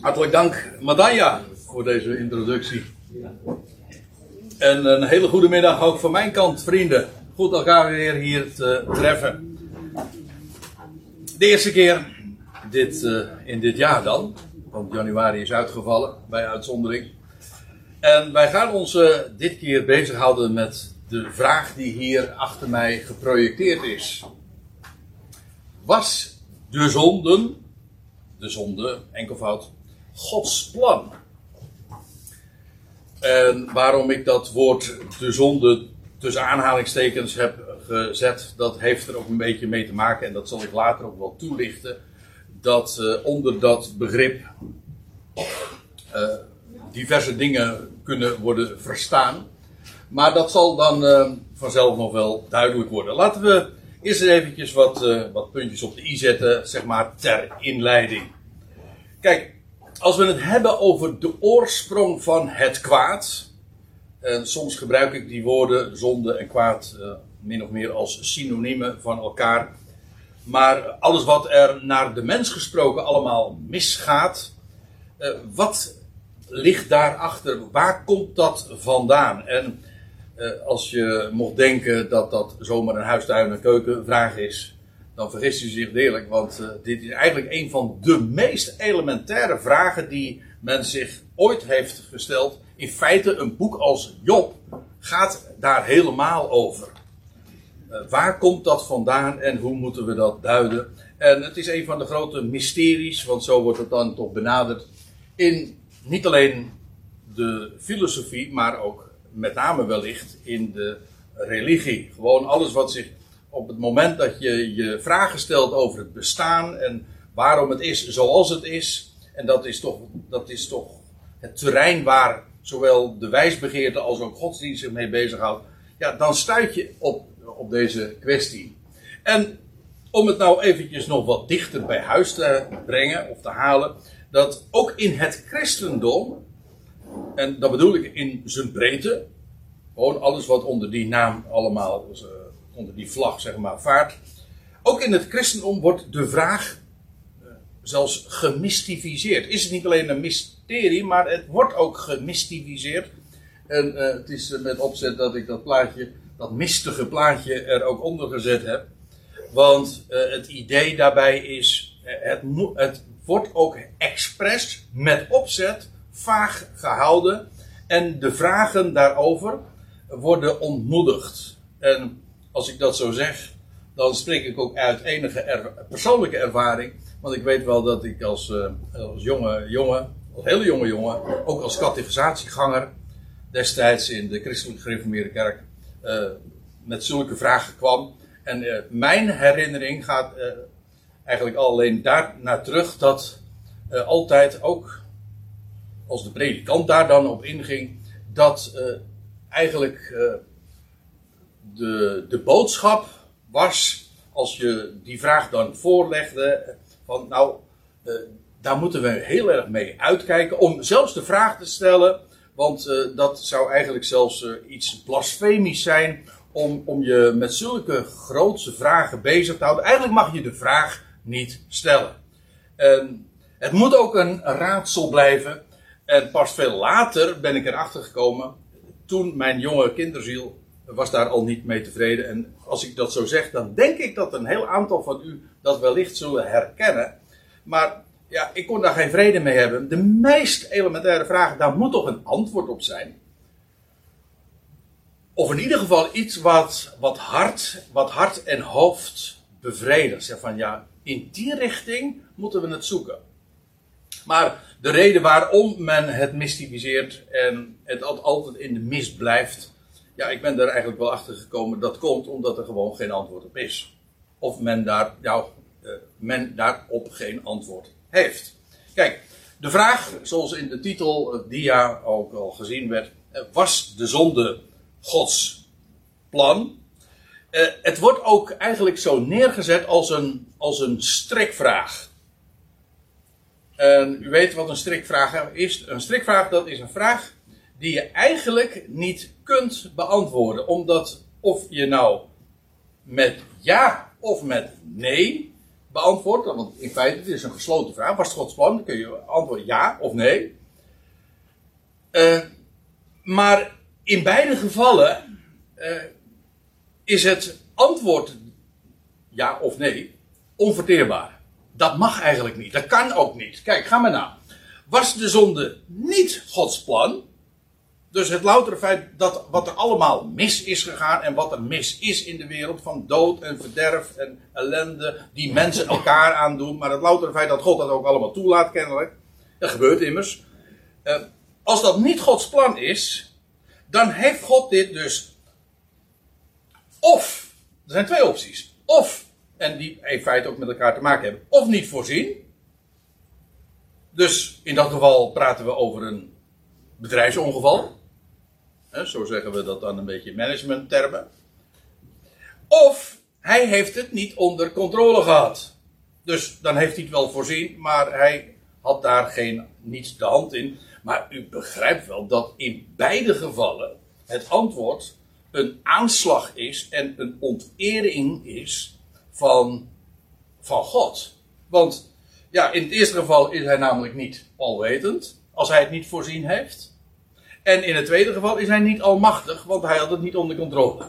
Hartelijk dank, Madaya, voor deze introductie. En een hele goede middag ook van mijn kant, vrienden. Goed elkaar weer hier te treffen. De eerste keer dit, uh, in dit jaar dan. Want januari is uitgevallen bij uitzondering. En wij gaan ons uh, dit keer bezighouden met de vraag die hier achter mij geprojecteerd is. Was de zonden, de zonde, enkelvoud, Gods plan? En waarom ik dat woord de zonde tussen aanhalingstekens heb gezet, dat heeft er ook een beetje mee te maken, en dat zal ik later ook wel toelichten, dat uh, onder dat begrip uh, diverse dingen kunnen worden verstaan. Maar dat zal dan uh, vanzelf nog wel duidelijk worden. Laten we eerst eens eventjes wat, wat puntjes op de i zetten, zeg maar, ter inleiding. Kijk, als we het hebben over de oorsprong van het kwaad. En soms gebruik ik die woorden zonde en kwaad uh, min of meer als synoniemen van elkaar. Maar alles wat er naar de mens gesproken allemaal misgaat. Uh, wat ligt daarachter? Waar komt dat vandaan? En uh, als je mocht denken dat dat zomaar een huistuin- en keukenvraag is dan vergist u zich deerlijk. Want uh, dit is eigenlijk een van de meest elementaire vragen die men zich ooit heeft gesteld. In feite, een boek als Job gaat daar helemaal over. Uh, waar komt dat vandaan en hoe moeten we dat duiden? En het is een van de grote mysteries, want zo wordt het dan toch benaderd. In niet alleen de filosofie, maar ook met name wellicht in de religie. Gewoon alles wat zich op het moment dat je je vragen stelt over het bestaan en waarom het is zoals het is, en dat is toch, dat is toch het terrein waar zowel de wijsbegeerte als ook godsdienst zich mee bezighoudt, ja, dan stuit je op, op deze kwestie. En om het nou eventjes nog wat dichter bij huis te brengen of te halen, dat ook in het christendom, en dat bedoel ik in zijn breedte, gewoon alles wat onder die naam allemaal uh, onder die vlag zeg maar vaart. Ook in het christendom wordt de vraag uh, zelfs gemystificeerd. Is het niet alleen een mysterie, maar het wordt ook gemystificeerd. En uh, het is met opzet dat ik dat plaatje, dat mistige plaatje er ook onder gezet heb. Want uh, het idee daarbij is, het, het wordt ook expres met opzet vaag gehouden. En de vragen daarover worden ontmoedigd. En als ik dat zo zeg, dan spreek ik ook uit enige er, persoonlijke ervaring. Want ik weet wel dat ik als, uh, als jonge jongen, als hele jonge jongen, ook als categorisatieganger destijds in de christelijk gereformeerde kerk uh, met zulke vragen kwam. En uh, mijn herinnering gaat eigenlijk alleen daar naar terug dat altijd ook, als de predikant daar dan op inging, dat eigenlijk de, de boodschap was, als je die vraag dan voorlegde, van nou, uh, daar moeten we heel erg mee uitkijken om zelfs de vraag te stellen, want uh, dat zou eigenlijk zelfs uh, iets blasfemisch zijn om, om je met zulke grootse vragen bezig te houden. Eigenlijk mag je de vraag niet stellen. En het moet ook een raadsel blijven. En pas veel later ben ik erachter gekomen, toen mijn jonge kinderziel was daar al niet mee tevreden. En als ik dat zo zeg, dan denk ik dat een heel aantal van u dat wellicht zullen herkennen. Maar ja, ik kon daar geen vrede mee hebben. De meest elementaire vraag, daar moet toch een antwoord op zijn. Of in ieder geval iets wat, wat, hart, wat hart en hoofd bevredigt. Van ja, in die richting moeten we het zoeken. Maar de reden waarom men het mystificeert en het altijd in de mist blijft, ja, ik ben er eigenlijk wel achter gekomen. Dat komt omdat er gewoon geen antwoord op is. Of men, daar, nou, uh, men daarop geen antwoord heeft. Kijk, de vraag, zoals in de titel uh, dia ook al gezien werd, uh, was de zonde Gods plan? het wordt ook eigenlijk zo neergezet als een, als een strikvraag. En u weet wat een strikvraag is. Een strikvraag dat is een vraag die je eigenlijk niet kunt beantwoorden. Omdat of je nou met ja of met nee beantwoord, want in feite het is een gesloten vraag. Was het Gods plan? Dan kun je antwoorden ja of nee. Uh, maar in beide gevallen uh, is het antwoord ja of nee onverteerbaar. Dat mag eigenlijk niet. Dat kan ook niet. Kijk, ga maar na. Was de zonde niet Gods plan? Dus het loutere feit dat wat er allemaal mis is gegaan en wat er mis is in de wereld van dood en verderf en ellende die mensen elkaar aandoen, maar het loutere feit dat God dat ook allemaal toelaat kennelijk, dat gebeurt immers. Uh, als dat niet Gods plan is, dan heeft God dit dus of, er zijn twee opties, of, en die in feite ook met elkaar te maken hebben, of niet voorzien. Dus in dat geval praten we over een bedrijfsongeval. Zo zeggen we dat dan een beetje managementtermen. Of hij heeft het niet onder controle gehad. Dus dan heeft hij het wel voorzien, maar hij had daar geen, niets de hand in. Maar u begrijpt wel dat in beide gevallen het antwoord een aanslag is en een ontering is van, van God. Want ja, in het eerste geval is hij namelijk niet alwetend, als hij het niet voorzien heeft. En in het tweede geval is hij niet almachtig, want hij had het niet onder controle.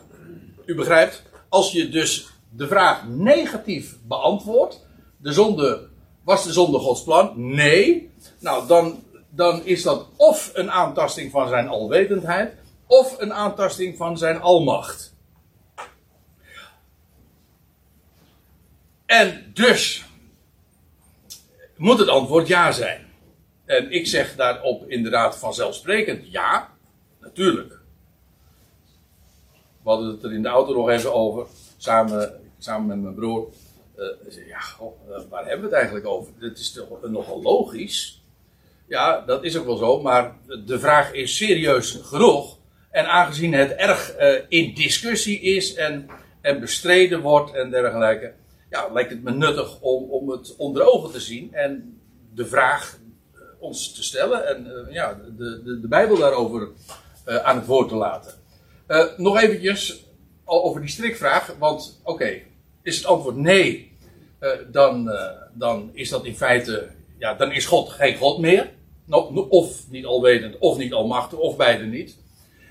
U begrijpt, als je dus de vraag negatief beantwoordt, de zonde, was de zonde Gods plan? Nee. Nou, dan, dan is dat of een aantasting van zijn alwetendheid, of een aantasting van zijn almacht. En dus moet het antwoord ja zijn. En ik zeg daarop inderdaad vanzelfsprekend ja, natuurlijk. We hadden het er in de auto nog even over, samen, samen met mijn broer. Uh, ja, uh, waar hebben we het eigenlijk over? Het is toch nogal logisch. Ja, dat is ook wel zo, maar de vraag is serieus genoeg. En aangezien het erg uh, in discussie is en, en bestreden wordt en dergelijke, ja, lijkt het me nuttig om, om het onder ogen te zien en de vraag te stellen en uh, ja, de, de, de, Bijbel daarover uh, aan het woord te laten. Uh, nog eventjes over die strikvraag, want oké, is het antwoord nee, dan, dan is dat in feite, ja, dan is God geen God meer. Of niet alwetend, of niet almachtig, of beide niet.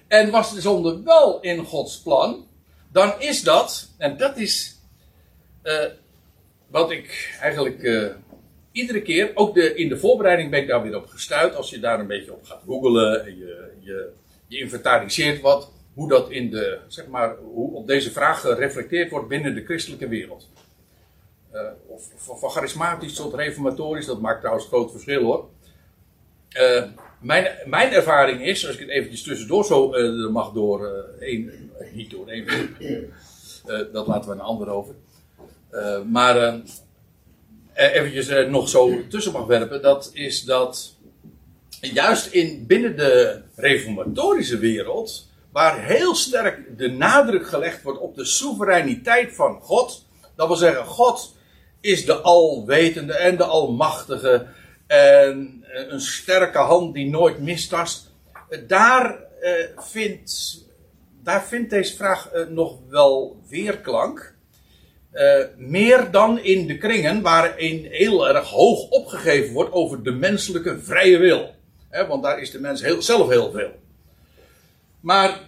En was de zonde wel in Gods plan, dan is dat, en dat is wat ik eigenlijk iedere keer, ook de, in de voorbereiding ben ik daar weer op gestuurd. Als je daar een beetje op gaat googelen en je, je, je inventariseert wat, hoe dat in de, zeg maar, hoe op deze vraag gereflecteerd wordt binnen de christelijke wereld. Uh, of, of, van charismatisch tot reformatorisch, dat maakt trouwens groot verschil hoor. Uh, mijn, mijn ervaring is, als ik het eventjes tussendoor zo uh, mag door één, niet door één, dat laten we een ander over. maar eh, eventjes eh, nog zo tussen mag werpen, dat is dat juist in, binnen de reformatorische wereld, waar heel sterk de nadruk gelegd wordt op de soevereiniteit van God, dat wil zeggen, God is de alwetende en de almachtige en eh, een sterke hand die nooit mistast. Daar, eh, vindt, daar vindt deze vraag eh, nog wel weerklank. Uh, meer dan in de kringen waarin heel erg hoog opgegeven wordt over de menselijke vrije wil. want daar is de mens heel, zelf heel veel. Maar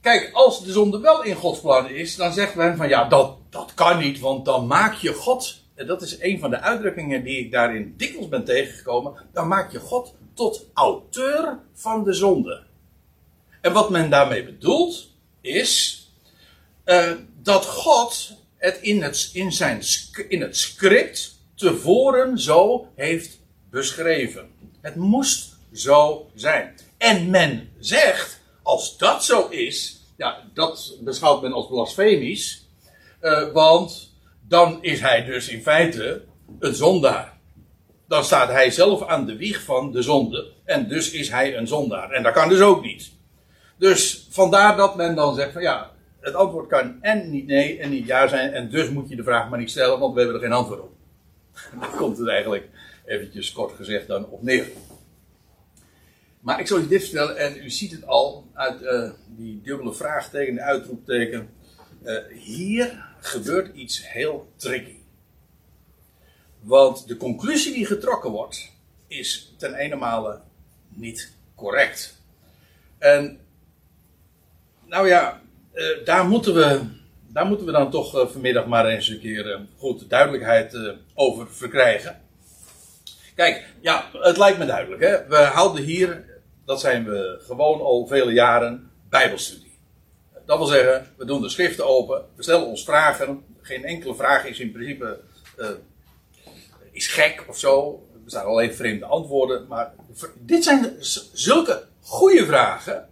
kijk, als de zonde wel in Gods plan is, dan zegt men van ja, dat, dat kan niet, want dan maak je God, en dat is een van de uitdrukkingen die ik daarin dikwijls ben tegengekomen, dan maak je God tot auteur van de zonde. En wat men daarmee bedoelt, is uh, dat God het in het, in zijn, in het script tevoren zo heeft beschreven. Het moest zo zijn. En men zegt, als dat zo is, ja, dat beschouwt men als blasfemisch, uh, want dan is hij dus in feite een zondaar. Dan staat hij zelf aan de wieg van de zonde. En dus is hij een zondaar. En dat kan dus ook niet. Dus vandaar dat men dan zegt van ja, het antwoord kan en niet nee en niet ja zijn. En dus moet je de vraag maar niet stellen, want we hebben er geen antwoord op. Daar komt het eigenlijk eventjes kort gezegd dan op neer. Maar ik zal u dit vertellen, en u ziet het al uit uh, die dubbele vraagteken, de uitroepteken. Uh, hier gebeurt iets heel tricky. Want de conclusie die getrokken wordt, is ten ene niet correct. En, nou ja, eh, daar, moeten we, daar moeten we dan toch eh, vanmiddag maar eens een keer eh, goed duidelijkheid over verkrijgen. Kijk, ja, het lijkt me duidelijk. Hè? We houden hier, dat zijn we gewoon al vele jaren, Bijbelstudie. Dat wil zeggen, we doen de schriften open, we stellen ons vragen. Geen enkele vraag is in principe is gek of zo. Er staan alleen vreemde antwoorden. Maar dit zijn zulke goede vragen.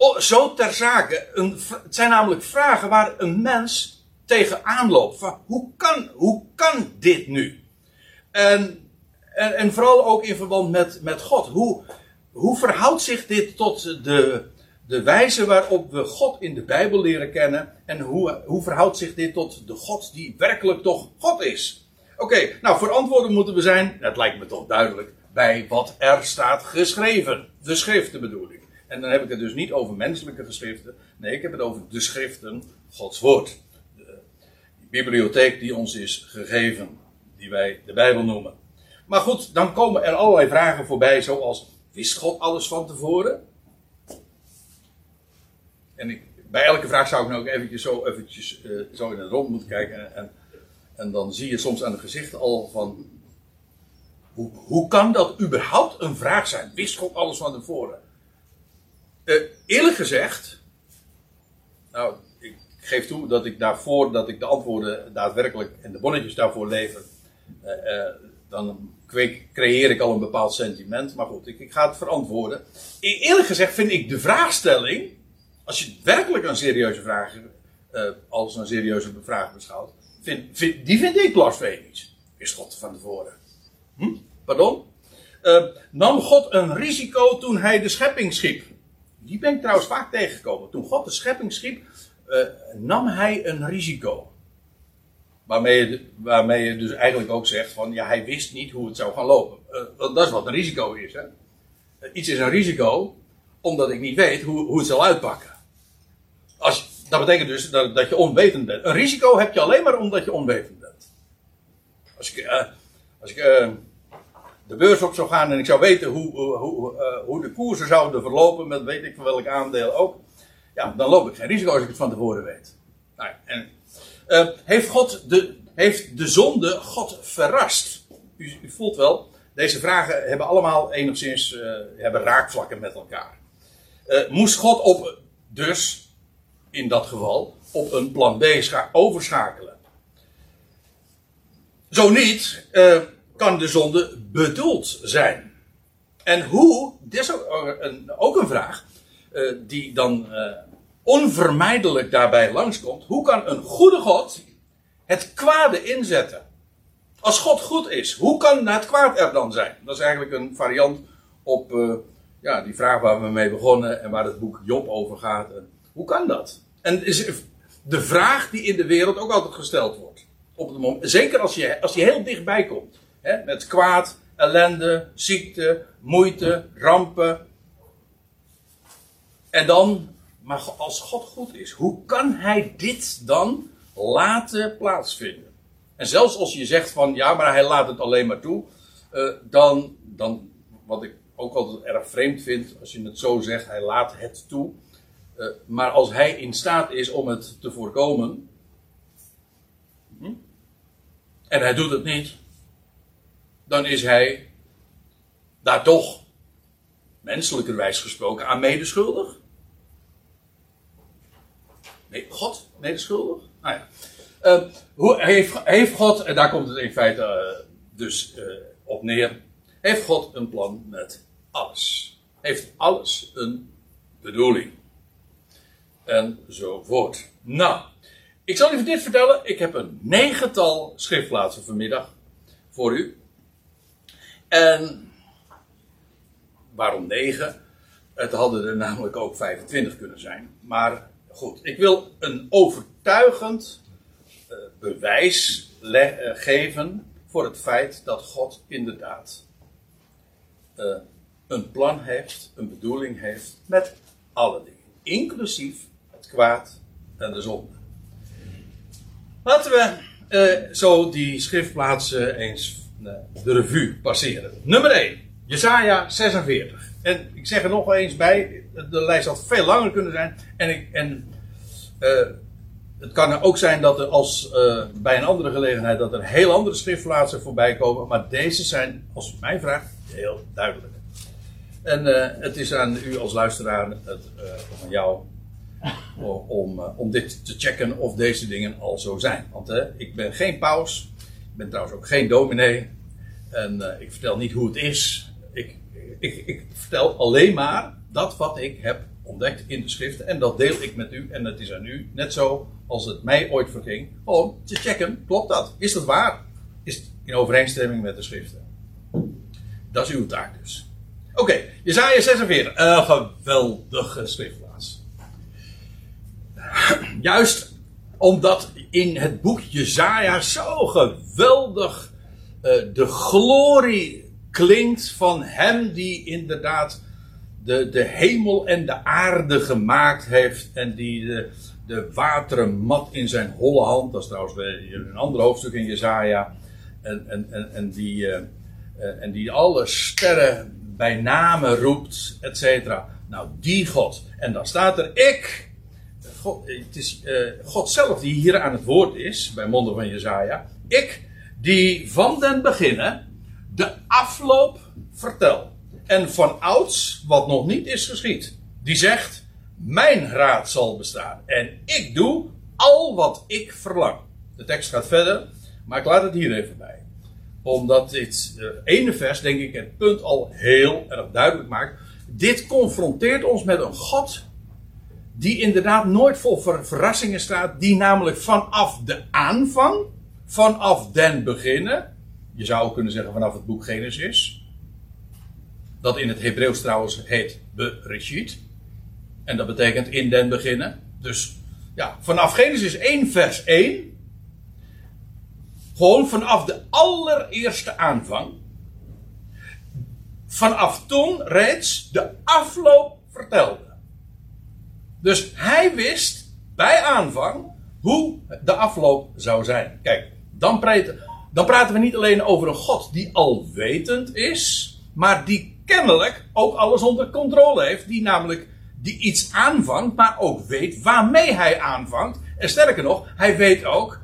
Oh, zo ter zake. Een, het zijn namelijk vragen waar een mens tegenaan loopt. Van, hoe, kan, hoe kan dit nu? En, en, vooral ook in verband met, met God. Hoe, hoe verhoudt zich dit tot de, de wijze waarop we God in de Bijbel leren kennen? En hoe, hoe verhoudt zich dit tot de God die werkelijk toch God is? Oké, nou voor antwoorden moeten we zijn, dat lijkt me toch duidelijk, bij wat er staat geschreven. De schriften bedoel ik. En dan heb ik het dus niet over menselijke geschriften. Nee, ik heb het over de schriften, Gods woord. De bibliotheek die ons is gegeven, die wij de Bijbel noemen. Maar goed, dan komen er allerlei vragen voorbij, zoals: wist God alles van tevoren? En bij elke vraag zou ik nou ook eventjes zo, eventjes, eh, zo in het rond moeten kijken. En, en, en dan zie je soms aan het gezicht al van. Hoe, hoe kan dat überhaupt een vraag zijn? Wist God alles van tevoren? Eh, eerlijk gezegd. Nou, ik geef toe dat ik daarvoor, dat ik de antwoorden daadwerkelijk en de bonnetjes daarvoor lever. eh, eh, dan creëer ik al een bepaald sentiment. Maar goed, ik, ik ga het verantwoorden. E- Eerlijk gezegd vind ik de vraagstelling. Als je werkelijk een serieuze vraag. als een serieuze vraag beschouwt. Vind, vind- die vind ik blasfemisch. Is God van tevoren? Hm? Pardon? Nam God een risico toen hij de schepping schiep? Die ben ik trouwens vaak tegengekomen. Toen God de schepping schiep, eh, nam hij een risico. Waarmee je, waarmee je dus eigenlijk ook zegt van ja, hij wist niet hoe het zou gaan lopen. Eh, dat is wat een risico is. Hè? Eh, Iets is een risico omdat ik niet weet hoe, hoe het zal uitpakken. Als, dat betekent dus dat, dat je onwetend bent. Een risico heb je alleen maar omdat je onwetend bent. Als ik, als ik de beurs op zou gaan en ik zou weten hoe, hoe, eh, hoe de koersen zouden verlopen, met weet ik van welk aandeel ook, ja, dan loop ik geen risico als ik het van tevoren weet. Nou, en, eh, heeft, God de, heeft de zonde God verrast? U, u voelt wel, deze vragen hebben allemaal enigszins eh, hebben raakvlakken met elkaar. Moest God op, dus in dat geval, op een plan B scha- overschakelen? Zo niet, kan de zonde bedoeld zijn. En hoe, dit is ook een, ook een vraag, eh, die dan eh, onvermijdelijk daarbij langskomt. Hoe kan een goede God het kwade inzetten? Als God goed is, hoe kan het kwaad er dan zijn? Dat is eigenlijk een variant op eh, ja, die vraag waar we mee begonnen en waar het boek Job over gaat. Hoe kan dat? En is de vraag die in de wereld ook altijd gesteld wordt. Op het moment, zeker als je, als je heel dichtbij komt. Met kwaad, ellende, ziekte, moeite, rampen. En dan, maar als God goed is, hoe kan hij dit dan laten plaatsvinden? En zelfs als je zegt van ja, maar hij laat het alleen maar toe, eh, dan, dan, wat ik ook altijd erg vreemd vind, als je het zo zegt, hij laat het toe. Eh, maar als hij in staat is om het te voorkomen, hm, en hij doet het niet, dan is hij daar toch, menselijkerwijs gesproken, aan medeschuldig. Nee, God medeschuldig? Nou ja. Eh, hoe, heeft, heeft God, en daar komt het in feite eh, dus eh, op neer, heeft God een plan met alles? Heeft alles een bedoeling? Enzovoort. Nou, ik zal u dit vertellen. Ik heb een negental schriftplaatsen vanmiddag voor u. En waarom negen? Het hadden er namelijk ook 25 kunnen zijn. Maar goed, ik wil een overtuigend uh, bewijs uh, geven voor het feit dat God inderdaad uh, een plan heeft, een bedoeling heeft met alle dingen. Inclusief het kwaad en de zonde. Laten we zo die schriftplaatsen eens de revue passeren. Nummer 1, Jesaja 46. En ik zeg er nog eens bij, de lijst had veel langer kunnen zijn. En, ik, en uh, het kan ook zijn dat er als bij een andere gelegenheid dat er heel andere schriftplaatsen voorbij komen. Maar deze zijn, als u mij vraagt, heel duidelijk. En het is aan u als luisteraar, het, aan jou, om, eh, om dit te checken of deze dingen al zo zijn. Want ik ben geen paus, ben trouwens ook geen dominee en uh, ik vertel niet hoe het is. Ik, ik, ik vertel alleen maar dat wat ik heb ontdekt in de schriften en dat deel ik met u en het is aan u net zo als het mij ooit verging om te checken, klopt dat? Is dat waar? Is het in overeenstemming met de schriften? Dat is uw taak dus. Oké, okay, Jezaja 46, een geweldige schrift. Juist omdat in het boek Jezaja zo geweldig uh, de glorie klinkt van hem die inderdaad de, de hemel en de aarde gemaakt heeft en die de, de wateren mat in zijn holle hand, dat is trouwens een ander hoofdstuk in Jezaja, en, en, en, en, die, uh, uh, en die alle sterren bij name roept, et. Nou, die God. En dan staat er, ik, God, het is uh, God zelf die hier aan het woord is, bij monden van Jezaja. Ik, die van den beginnen de afloop vertel. En van ouds, wat nog niet is geschied. Die zegt, mijn raad zal bestaan. En ik doe al wat ik verlang. De tekst gaat verder, maar ik laat het hier even bij. Omdat dit uh, ene vers, denk ik, het punt al heel erg duidelijk maakt. Dit confronteert ons met een God die inderdaad nooit vol verrassingen staat, die namelijk vanaf de aanvang, vanaf den beginnen, je zou kunnen zeggen vanaf het boek Genesis, dat in het Hebreeuws trouwens heet Bereshit, en dat betekent in den beginnen. Dus ja, vanaf Genesis 1 vers 1, gewoon vanaf de allereerste aanvang, vanaf toen reeds de afloop vertelde. Dus hij wist bij aanvang hoe de afloop zou zijn. Kijk, dan praten, dan praten we niet alleen over een God die alwetend is, maar die kennelijk ook alles onder controle heeft. Die namelijk die iets aanvangt, maar ook weet waarmee hij aanvangt. En sterker nog, hij weet ook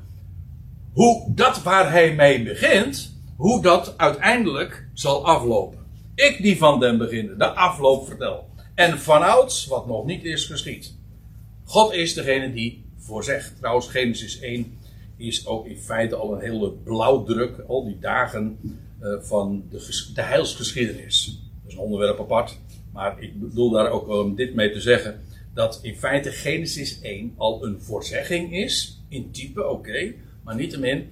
hoe dat waar hij mee begint, hoe dat uiteindelijk zal aflopen. Ik die van den beginnen de afloop vertel. En vanouds wat nog niet is geschied. God is degene die voorzegt. Trouwens, Genesis 1 is ook in feite al een hele blauwdruk. Al die dagen uh, van de, de heilsgeschiedenis. Dat is een onderwerp apart. Maar ik bedoel daar ook om dit mee te zeggen. Dat in feite Genesis 1 al een voorzegging is. In type, oké. Maar niettemin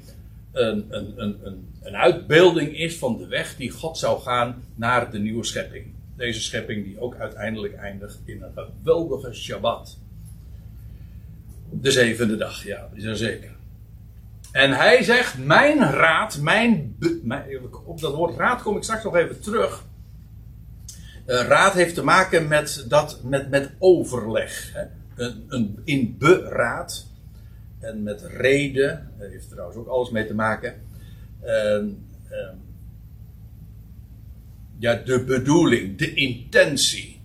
een, een, een, een, een uitbeelding is van de weg die God zou gaan naar de nieuwe schepping. Deze schepping die ook uiteindelijk eindigt in een geweldige Shabbat. De zevende dag, ja, zeker. En hij zegt: Mijn raad, mijn, mijn, Op dat woord raad kom ik straks nog even terug. Uh, raad heeft te maken met, dat, met, met overleg. Hè. Een, een, in beraad. En met reden. Heeft trouwens ook alles mee te maken. Uh, ja, de bedoeling, de intentie.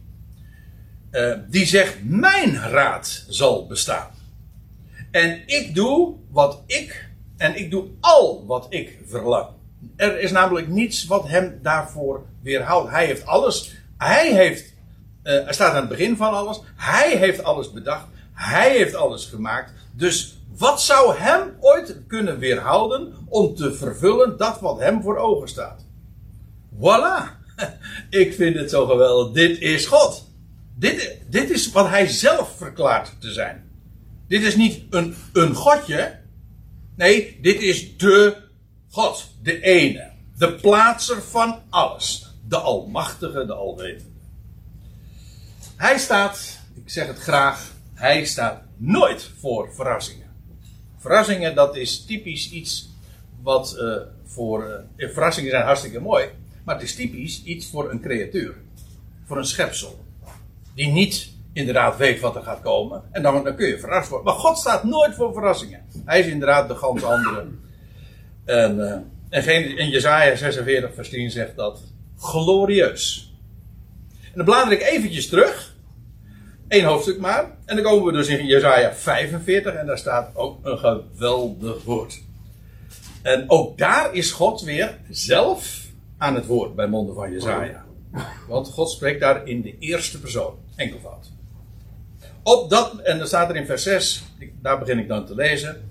Eh, die zegt: Mijn raad zal bestaan. En ik doe wat ik, en ik doe al wat ik verlang. Er is namelijk niets wat hem daarvoor weerhoudt. Hij heeft alles, hij heeft, uh, hij staat aan het begin van alles. Hij heeft alles bedacht. Hij heeft alles gemaakt. Dus wat zou hem ooit kunnen weerhouden om te vervullen dat wat hem voor ogen staat? Voilà! Ik vind het zo geweldig. Dit is God. Dit, dit is wat hij zelf verklaart te zijn. Dit is niet een, een godje. Nee, dit is de God. De ene. De plaatser van alles. De almachtige, de alwetende. Hij staat, ik zeg het graag, hij staat nooit voor verrassingen. Verrassingen, dat is typisch iets wat uh, voor. Uh, verrassingen zijn hartstikke mooi. Maar het is typisch iets voor een creatuur. Voor een schepsel. Die niet inderdaad weet wat er gaat komen. En dan, dan kun je verrast worden. Maar God staat nooit voor verrassingen. Hij is inderdaad de gans andere. En, uh, en, geen, en Jezaja 46 vers 10 zegt dat glorieus. En dan blader ik eventjes terug. Eén hoofdstuk maar. En dan komen we dus in Jezaja 45 en daar staat ook een geweldig woord. En ook daar is God weer zelf aan het woord bij monden van Jezaja. Want God spreekt daar in de eerste persoon. Enkelvoud. Op dat, en dan staat er in vers 6, daar begin ik dan te lezen.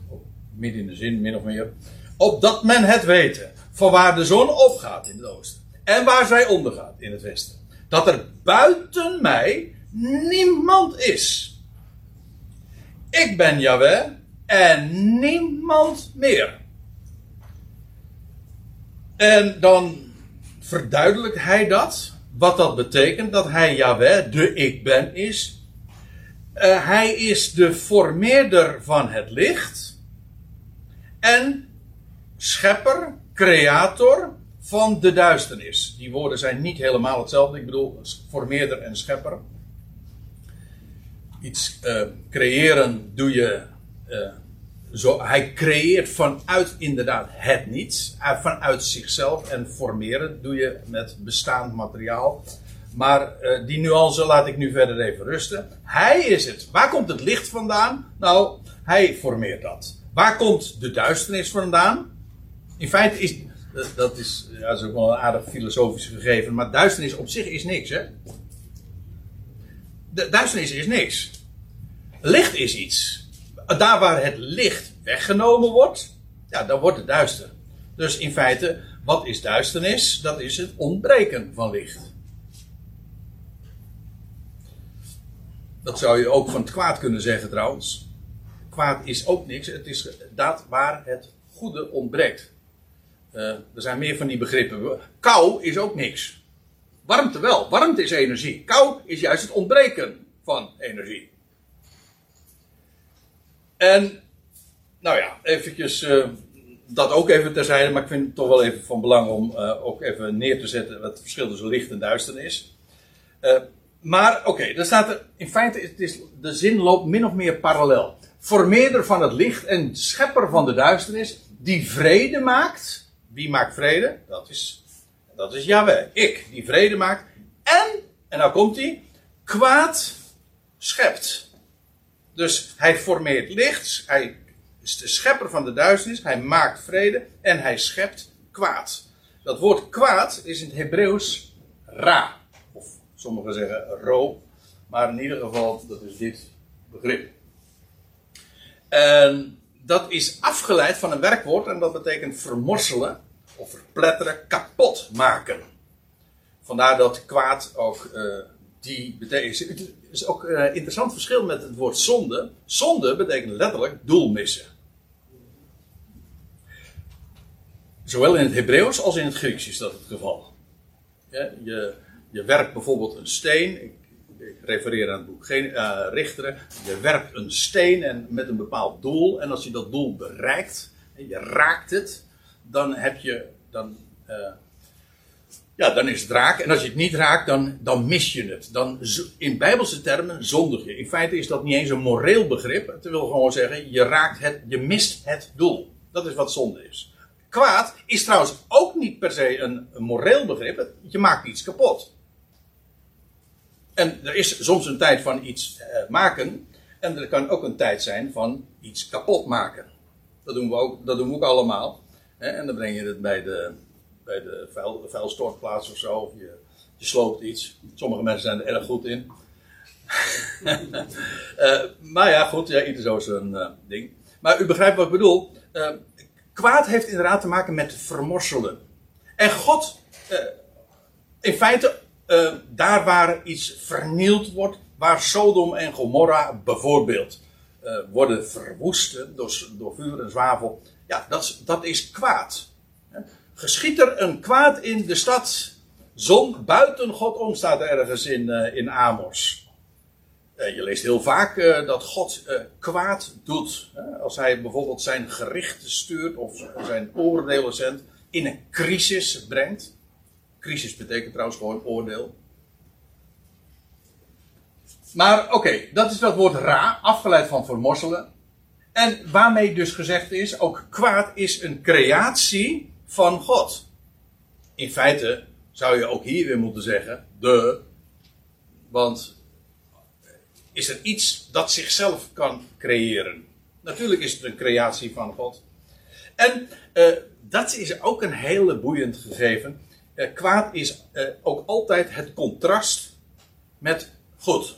Midden in de zin, min of meer. Opdat men het weten. Van waar de zon opgaat in het oosten. En waar zij ondergaat in het westen. Dat er buiten mij niemand is. Ik ben Yahweh en niemand meer. En dan verduidelijkt hij dat. Wat dat betekent. Dat hij Yahweh, de ik ben, is. Uh, hij is de formeerder van het licht. En schepper, creator van de duisternis. Die woorden zijn niet helemaal hetzelfde. Ik bedoel, formeerder en schepper. Iets uh, creëren doe je uh, zo, hij creëert vanuit inderdaad het niets, eh, vanuit zichzelf en formeren doe je met bestaand materiaal. Maar uh, die nuance laat ik nu verder even rusten. Hij is het. Waar komt het licht vandaan? Nou, hij formeert dat. Waar komt de duisternis vandaan? In feite is dat is, ja, dat ook wel een aardig filosofisch gegeven, maar duisternis op zich is niks, hè? De duisternis is niks. Licht is iets daar waar het licht weggenomen wordt, ja, dan wordt het duister. Dus in feite, wat is duisternis? Dat is het ontbreken van licht. Dat zou je ook van het kwaad kunnen zeggen trouwens. Kwaad is ook niks, het is dat waar het goede ontbreekt. Uh, er zijn meer van die begrippen. Kou is ook niks. Warmte wel. Warmte is energie. Kou is juist het ontbreken van energie. En, nou ja, eventjes uh, dat ook even terzijde, maar ik vind het toch wel even van belang om uh, ook even neer te zetten wat het verschil tussen licht en duisternis. Uh, maar oké, dan staat er, in feite het is, de zin loopt min of meer parallel. Formeerder van het licht en schepper van de duisternis, die vrede maakt. Wie maakt vrede? Dat is, dat is Yahweh. Ik, die vrede maakt. En, en nou komt hij, kwaad schept. Dus hij formeert licht, hij is de schepper van de duisternis, hij maakt vrede en hij schept kwaad. Dat woord kwaad is in het Hebreeuws ra, of sommigen zeggen ro, maar in ieder geval dat is dit begrip. En dat is afgeleid van een werkwoord en dat betekent vermorselen of verpletteren, kapot maken. Vandaar dat kwaad ook uh, die betekent. Het is ook een eh, interessant verschil met het woord zonde. Zonde betekent letterlijk doel missen. Zowel in het Hebreeuws als in het Grieks is dat het geval. Je, je werpt bijvoorbeeld een steen. Ik, refereer aan het boek Geen, uh, Richteren. Je werpt een steen en met een bepaald doel. En als je dat doel bereikt en je raakt het, dan heb je. Dan, uh, ja, dan is het raak. En als je het niet raakt, dan, dan mis je het. Dan, in bijbelse termen zondig je. In feite is dat niet eens een moreel begrip. Het wil gewoon zeggen, je raakt het, je mist het doel. Dat is wat zonde is. Kwaad is trouwens ook niet per se een, moreel begrip. Je maakt iets kapot. En er is soms een tijd van iets eh, maken. En er kan ook een tijd zijn van iets kapot maken. Dat doen we ook, dat doen we ook allemaal. En dan breng je het bij de, bij de vuil, vuilstortplaats of zo. Of je, je sloopt iets. Sommige mensen zijn er erg goed in. uh, maar ja, goed, ja, ieder zo zijn uh, ding. Maar u begrijpt wat ik bedoel. Uh, kwaad heeft inderdaad te maken met vermorselen. En God, in feite, daar waar iets vernield wordt, waar Sodom en Gomorra bijvoorbeeld worden verwoest door, door vuur en zwavel, ja, dat is kwaad. Geschiet er een kwaad in de stad, zon buiten God om, staat er ergens in, uh, in Amos. Uh, je leest heel vaak uh, dat God kwaad doet. als hij bijvoorbeeld zijn gerichten stuurt of zijn oordelen zendt, in een crisis brengt. Crisis betekent trouwens gewoon oordeel. Maar oké, dat is dat woord ra, afgeleid van vermorselen. En waarmee dus gezegd is, ook kwaad is een creatie van God. In feite zou je ook hier weer moeten zeggen, de. Want is er iets dat zichzelf kan creëren? Natuurlijk is het een creatie van God. En uh, dat is ook een hele boeiend gegeven. Uh, kwaad is uh, ook altijd het contrast met goed.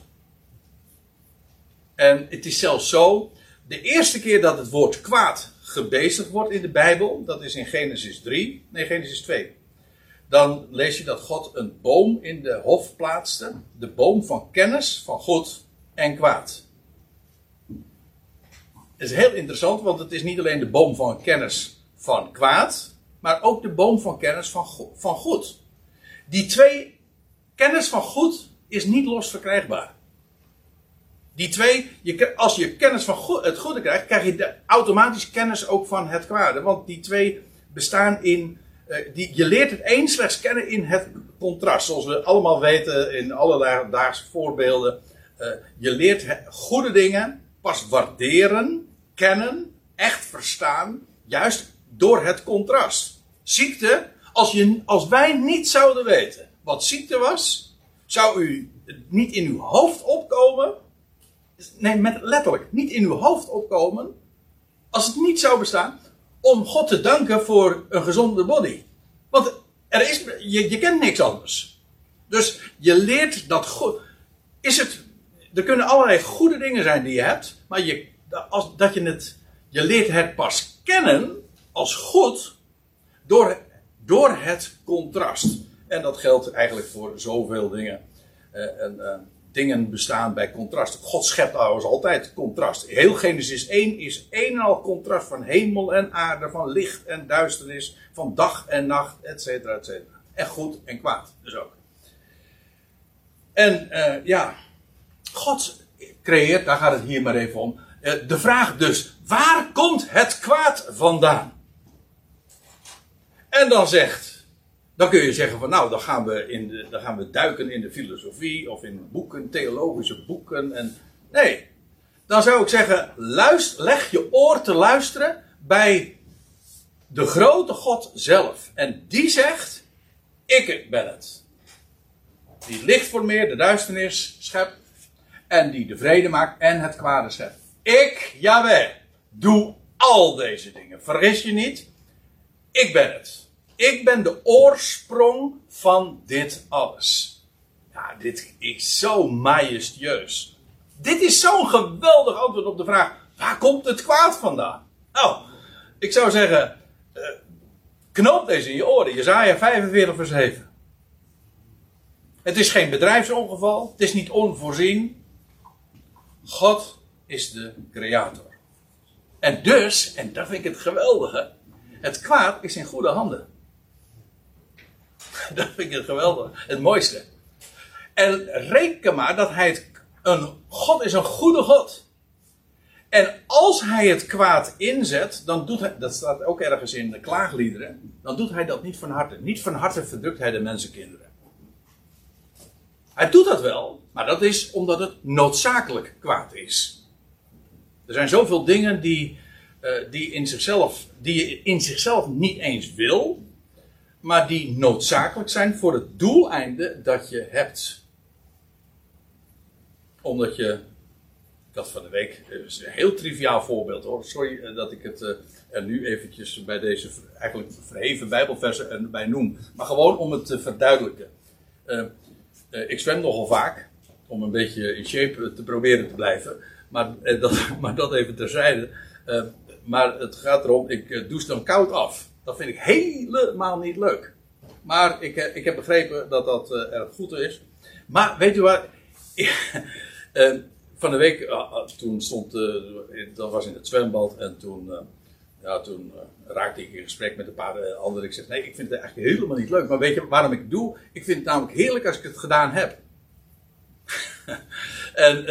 En het is zelfs zo, de eerste keer dat het woord kwaad gebezigd wordt in de Bijbel, dat is in Genesis 3, nee Genesis 2. Dan lees je dat God een boom in de hof plaatste, de boom van kennis van goed en kwaad. Het is heel interessant, want het is niet alleen de boom van kennis van kwaad, maar ook de boom van kennis van, van goed. Die twee, kennis van goed, is niet los verkrijgbaar. Die twee, je, als je kennis van het goede krijgt, krijg je de, automatisch kennis ook van het kwade. Want die twee bestaan in. Uh, die, je leert het een slechts kennen in het contrast. Zoals we allemaal weten in alledaagse voorbeelden. Uh, je leert goede dingen pas waarderen, kennen, echt verstaan. Juist door het contrast. Ziekte, als, je, als wij niet zouden weten wat ziekte was, zou u niet in uw hoofd opkomen nee, met letterlijk, niet in uw hoofd opkomen, als het niet zou bestaan, om God te danken voor een gezonde body. Want er is, je, je kent niks anders. Dus je leert dat goed. Is het, er kunnen allerlei goede dingen zijn die je hebt, maar je, als, dat je, het, je leert het pas kennen als goed door, door het contrast. En dat geldt eigenlijk voor zoveel dingen. Uh, en, uh, dingen bestaan bij contrast. God schept trouwens altijd contrast. Heel Genesis 1 is een en al contrast van hemel en aarde, van licht en duisternis, van dag en nacht, et cetera, et cetera. En goed en kwaad dus ook. En uh, ja, God creëert, daar gaat het hier maar even om. Uh, de vraag dus, waar komt het kwaad vandaan? En dan zegt dan kun je zeggen van nou, dan gaan we, in de, dan gaan we duiken in de filosofie of in boeken, theologische boeken. En, nee, dan zou ik zeggen, luister, leg je oor te luisteren bij de grote God zelf. En die zegt, ik ben het. Die licht formeert, de duisternis schept. En die de vrede maakt en het kwade schept. Ik, Jaweh, doe al deze dingen. Vergis je niet, ik ben het. Ik ben de oorsprong van dit alles. Ja, dit is zo majestueus. Dit is zo'n geweldig antwoord op de vraag: waar komt het kwaad vandaan? Nou, ik zou zeggen: uh, knoop deze in je oren. Jezaja 45, vers 7. Het is geen bedrijfsongeval. Het is niet onvoorzien. God is de creator. En dus, en dat vind ik het geweldige, het kwaad is in goede handen. dat vind ik het geweldig. Het mooiste. En reken maar dat hij het. Een, God is een goede God. En als hij het kwaad inzet, dan doet hij, dat staat ook ergens in de klaagliederen, dan doet hij dat niet van harte. Niet van harte verdrukt hij de mensenkinderen. Hij doet dat wel, maar dat is omdat het noodzakelijk kwaad is. Er zijn zoveel dingen die, uh, die, in zichzelf, die je in zichzelf niet eens wil, maar die noodzakelijk zijn voor het doeleinde dat je hebt. Omdat je, dat van de week, is een heel triviaal voorbeeld hoor, sorry eh, dat ik het eh, er nu eventjes bij deze eigenlijk verheven bijbelversen bij noem, maar gewoon om het te verduidelijken. Ik zwem nogal vaak, om een beetje in shape te proberen te blijven, maar, dat, maar dat even terzijde. maar het gaat erom, ik douche dan koud af. Dat vind ik helemaal niet leuk. Maar ik, eh, ik heb begrepen dat dat uh, erg goed is. Maar weet u wat? uh, van de week, toen stond, dat was in het zwembad en toen, ja, toen raakte ik in gesprek met een paar anderen. Ik zeg, nee, ik vind het eigenlijk helemaal niet leuk. Maar weet je waarom ik het doe? Ik vind het namelijk heerlijk als ik het gedaan heb. en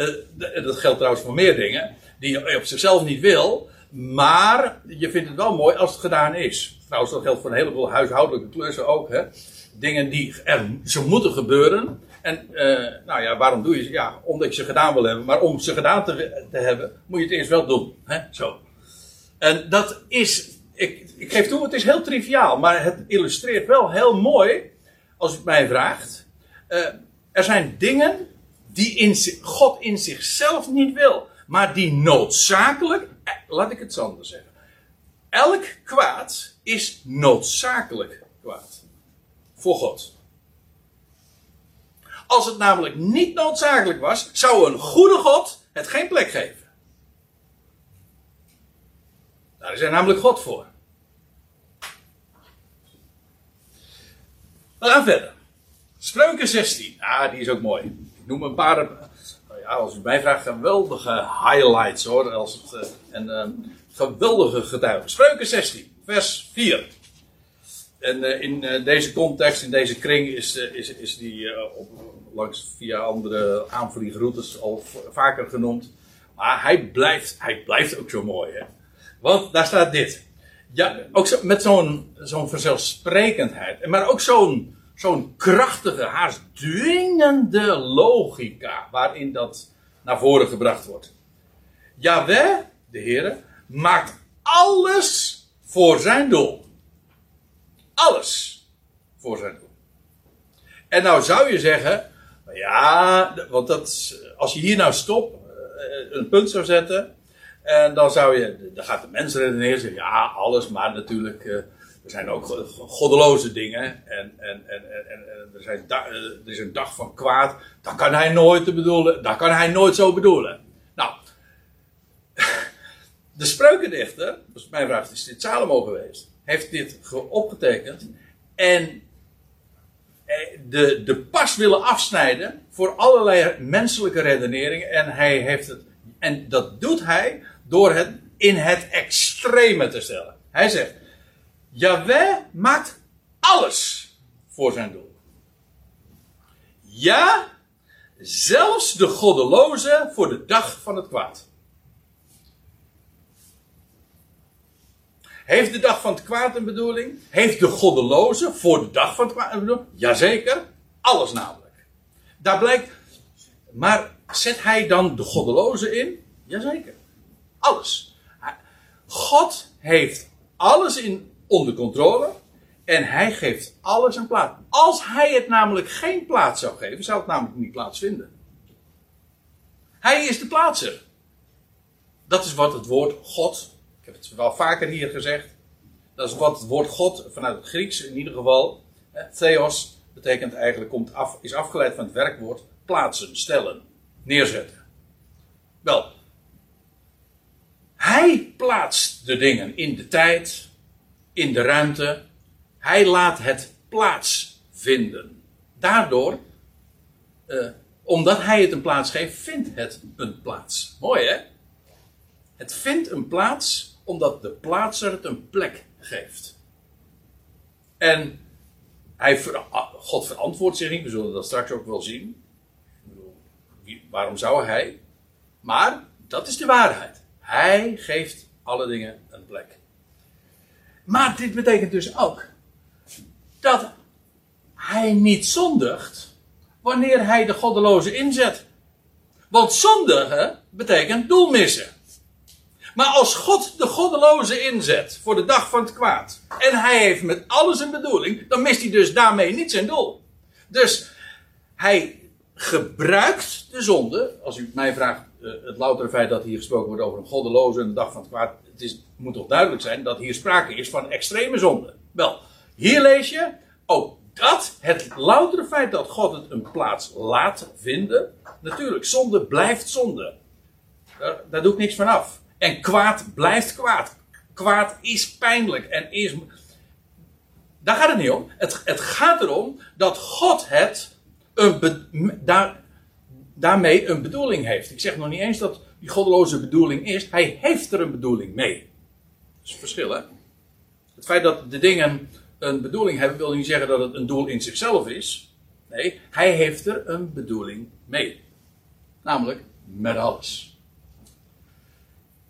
dat geldt trouwens voor meer dingen, die je op zichzelf niet wil. Maar je vindt het wel mooi als het gedaan is. Trouwens, dat geldt voor een heleboel huishoudelijke klussen ook. Hè? Dingen die er, ze moeten gebeuren. En uh, nou ja, waarom doe je ze? Ja, omdat ik ze gedaan wil hebben. Maar om ze gedaan te, te hebben, moet je het eerst wel doen. Hè? Zo. En dat is, ik, ik geef toe, het is heel triviaal. Maar het illustreert wel heel mooi, als het mij vraagt. Uh, er zijn dingen die in, God in zichzelf niet wil. Maar die noodzakelijk, eh, laat ik het zo anders zeggen. Elk kwaad is noodzakelijk kwaad. Voor God. Als het namelijk niet noodzakelijk was, zou een goede God het geen plek geven. Daar is er namelijk God voor. We gaan verder. Spreuken 16. Ah, die is ook mooi. Ik noem een paar. Ja, als u mij vraagt, geweldige highlights hoor. Als het, uh, en uh, geweldige getuigen. Spreuken 16, vers 4. En uh, in deze context, in deze kring, is, is, is die op, langs via andere aanvliegroutes al vaker genoemd. Maar hij blijft, hij blijft ook zo mooi. Hè? Want daar staat dit. Ja, ook zo, met zo'n zo'n vanzelfsprekendheid. Maar ook zo'n zo'n krachtige, haast dwingende logica. Waarin dat naar voren gebracht wordt. Jawel, de Heer, maakt alles voor zijn doel. Alles voor zijn doel. En nou zou je zeggen, ja, want dat, als je hier nou stop, eh, een punt zou zetten, en dan zou je, dan gaat de mens redeneren, zeggen, ja, alles, maar natuurlijk, eh, er zijn ook goddeloze dingen. En, en, en, en, er, zijn eh, er is een dag van kwaad, dat kan hij nooit bedoelen, dat kan hij nooit zo bedoelen. Nou, de spreukendichter, dus mijn vraag is dit Salomo geweest, heeft dit opgetekend en de, de pas willen afsnijden voor allerlei menselijke redeneringen. En hij heeft het. En dat doet hij door het in het extreme te stellen. Hij zegt: Yahweh maakt alles voor zijn doel. Ja, zelfs de goddeloze voor de dag van het kwaad. Heeft de dag van het kwaad een bedoeling? Heeft de goddeloze voor de dag van het kwaad een bedoeling? Jazeker, alles namelijk. Daar blijkt. Maar zet hij dan de goddeloze in? Jazeker. Alles. God heeft alles in onder controle. En hij geeft alles een plaats. Als hij het namelijk geen plaats zou geven, zou het namelijk niet plaatsvinden. Hij is de plaatser. Dat is wat het woord God heb het wel vaker hier gezegd. Dat is wat het woord God vanuit het Grieks in ieder geval. Theos betekent eigenlijk, komt af, is afgeleid van het werkwoord plaatsen, stellen, neerzetten. Wel, hij plaatst de dingen in de tijd, in de ruimte. Hij laat het plaatsvinden. Daardoor, eh, omdat hij het een plaats geeft, vindt het een plaats. Mooi hè? Het vindt een plaats omdat de plaatser het een plek geeft. En hij, God verantwoordt zich niet, we zullen dat straks ook wel zien. waarom zou hij? Maar dat is de waarheid. Hij geeft alle dingen een plek. Maar dit betekent dus ook dat hij niet zondigt wanneer hij de goddeloze inzet. Want zondigen betekent doel missen. Maar als God de goddeloze inzet voor de dag van het kwaad. En hij heeft met alles een bedoeling. Dan mist hij dus daarmee niet zijn doel. Dus hij gebruikt de zonde. Als u mij vraagt. Eh, het loutere feit dat hier gesproken wordt over een goddeloze en de dag van het kwaad. Het is, moet toch duidelijk zijn dat hier sprake is van extreme zonde. Wel, hier lees je. Ook dat, het loutere feit dat God het een plaats laat vinden. Natuurlijk, zonde blijft zonde. Daar, doe ik niks van af. En kwaad blijft kwaad. Kwaad is pijnlijk en is. Daar gaat het niet om. Het, het gaat erom dat God het een daar, daarmee een bedoeling heeft. Ik zeg nog niet eens dat die goddeloze bedoeling is. Hij heeft er een bedoeling mee. Dat is verschil, hè? Het feit dat de dingen een bedoeling hebben, wil niet zeggen dat het een doel in zichzelf is. Nee, hij heeft er een bedoeling mee. Namelijk met alles.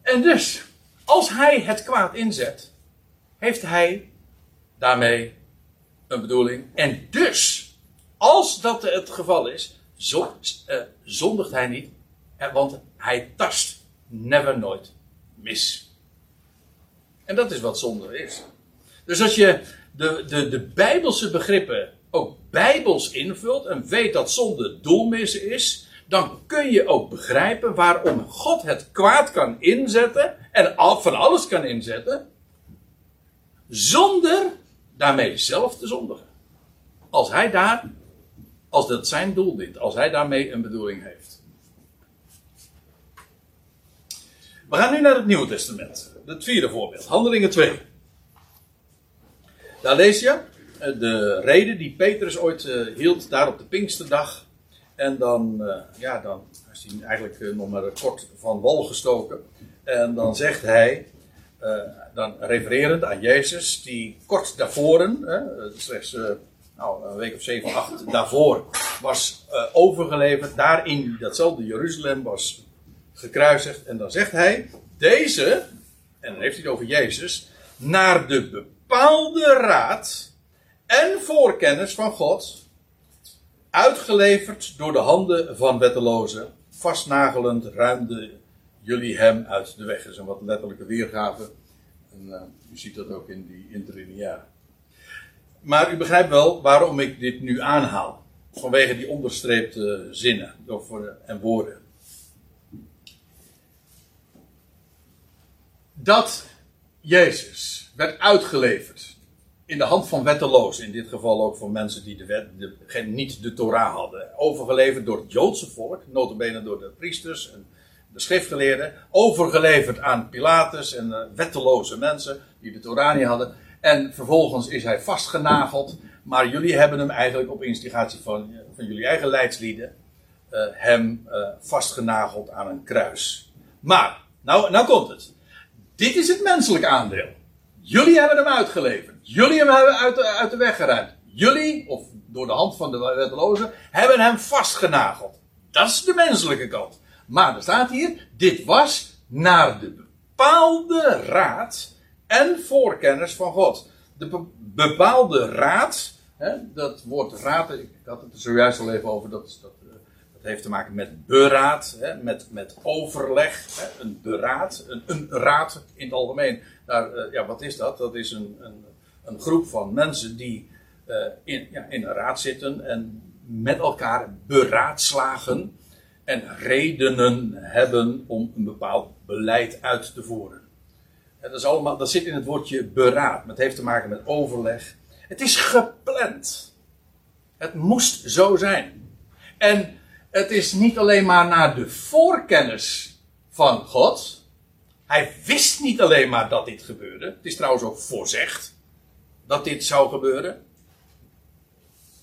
En dus, als hij het kwaad inzet, heeft hij daarmee een bedoeling. En dus als dat het geval is, uh, zondigt hij niet, want hij tast never nooit mis. En dat is wat zonde is. Dus als je de, de, de Bijbelse begrippen ook bijbels invult en weet dat zonde doelmissen is, dan kun je ook begrijpen waarom God het kwaad kan inzetten en van alles kan inzetten, zonder daarmee zelf te zondigen. Als hij daar, als dat zijn doel dient, als hij daarmee een bedoeling heeft. We gaan nu naar het Nieuwe Testament. Het vierde voorbeeld, Handelingen 2. Daar lees je eh, de reden die Petrus ooit uh, hield daar op de Pinksterdag. En dan, uh, ja, dan is hij eigenlijk nog maar kort van wal gestoken. En dan zegt hij, dan refererend aan Jezus, die kort daarvoor, slechts nou, een week of zeven, acht daarvoor, was overgeleverd. Daar in datzelfde Jeruzalem was gekruisigd. En dan zegt hij, deze, en dan heeft hij het over Jezus, naar de bepaalde raad en voorkennis van God, uitgeleverd door de handen van wettelozen, vastnagelend ruimde jullie hem uit de weg. Dat is een wat letterlijke weergave. En u ziet dat ook in die interlineaire. Maar u begrijpt wel waarom ik dit nu aanhaal. Vanwege die onderstreepte zinnen en woorden. Dat Jezus werd uitgeleverd in de hand van wettelozen, in dit geval ook voor mensen die de wet, de, niet de Torah hadden, overgeleverd door het Joodse volk, notabene door de priesters en de schriftgeleerden, overgeleverd aan Pilatus en uh, wetteloze mensen die de Torah niet hadden. En vervolgens is hij vastgenageld, maar jullie hebben hem eigenlijk op instigatie van, van jullie eigen leidslieden, uh, hem uh, vastgenageld aan een kruis. Maar, nou, nou komt het. Dit is het menselijk aandeel. Jullie hebben hem uitgeleverd. Jullie hebben hem uit de, uit de weg geruimd. Jullie, of door de hand van de wettelozen, hebben hem vastgenageld. Dat is de menselijke kant. Maar er staat hier, dit was naar de bepaalde raad en voorkennis van God. De bepaalde raad, hè, dat woord raad, ik had het er zojuist al even over, dat, dat, eh, dat heeft te maken met beraad, hè, met, met overleg, hè, een beraad, een, een raad in het algemeen. Daar, uh, ja, wat is dat? Dat is een, een een groep van mensen die uh, in, ja, in een raad zitten en met elkaar beraadslagen en redenen hebben om een bepaald beleid uit te voeren. Dat, is dat zit in het woordje beraad. Het heeft te maken met overleg. Het is gepland. Het moest zo zijn. En het is niet alleen maar naar de voorkennis van God. Hij wist niet alleen maar dat dit gebeurde. Het is trouwens ook voorzegd dat dit zou gebeuren.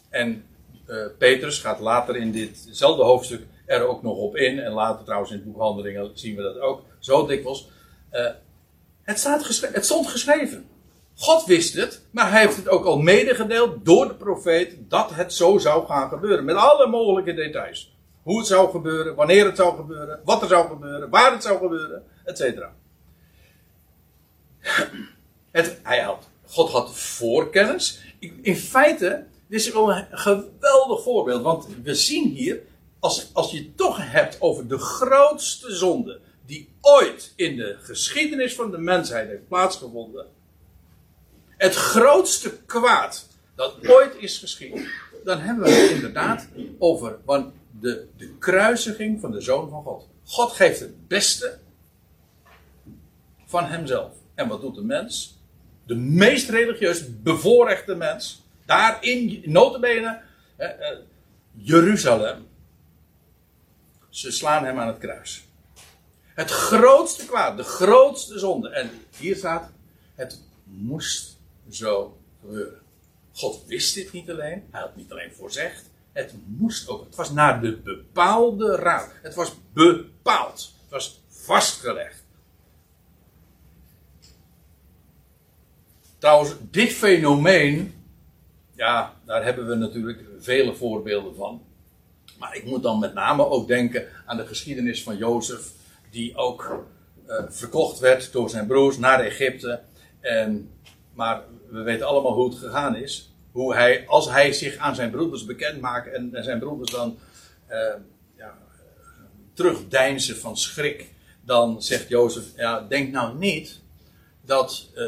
En uh, Petrus gaat later in ditzelfde hoofdstuk er ook nog op in. En later trouwens in het boek Handelingen zien we dat ook zo dikwijls. Uh, het, staat het stond geschreven. God wist het, maar hij heeft het ook al medegedeeld door de profeet dat het zo zou gaan gebeuren. Met alle mogelijke details. Hoe het zou gebeuren, wanneer het zou gebeuren, wat er zou gebeuren, waar het zou gebeuren, etc. Het, hij had God had voorkennis. In feite, dit is wel een geweldig voorbeeld. Want we zien hier, als, als je het toch hebt over de grootste zonde die ooit in de geschiedenis van de mensheid heeft plaatsgevonden. Het grootste kwaad dat ooit is geschieden. Dan hebben we het inderdaad over de, de kruisiging van de Zoon van God. God geeft het beste van hemzelf. En wat doet de mens? de meest religieus bevoorrechte mens, daar in notabene eh, eh, Jeruzalem. Ze slaan hem aan het kruis. Het grootste kwaad, de grootste zonde. En hier staat, het moest zo gebeuren. God wist dit niet alleen, hij had niet alleen voorzegd, het moest ook. Het was naar de bepaalde raad. Het was bepaald. Het was vastgelegd. Trouwens, dit fenomeen, ja, daar hebben we natuurlijk vele voorbeelden van. Maar ik moet dan met name ook denken aan de geschiedenis van Jozef, die ook uh, verkocht werd door zijn broers naar Egypte. En, maar we weten allemaal hoe het gegaan is. hoe hij, als hij zich aan zijn broeders bekend maakt en, zijn broeders dan uh, ja, terugdeinzen van schrik, dan zegt Jozef, ja, denk nou niet dat uh,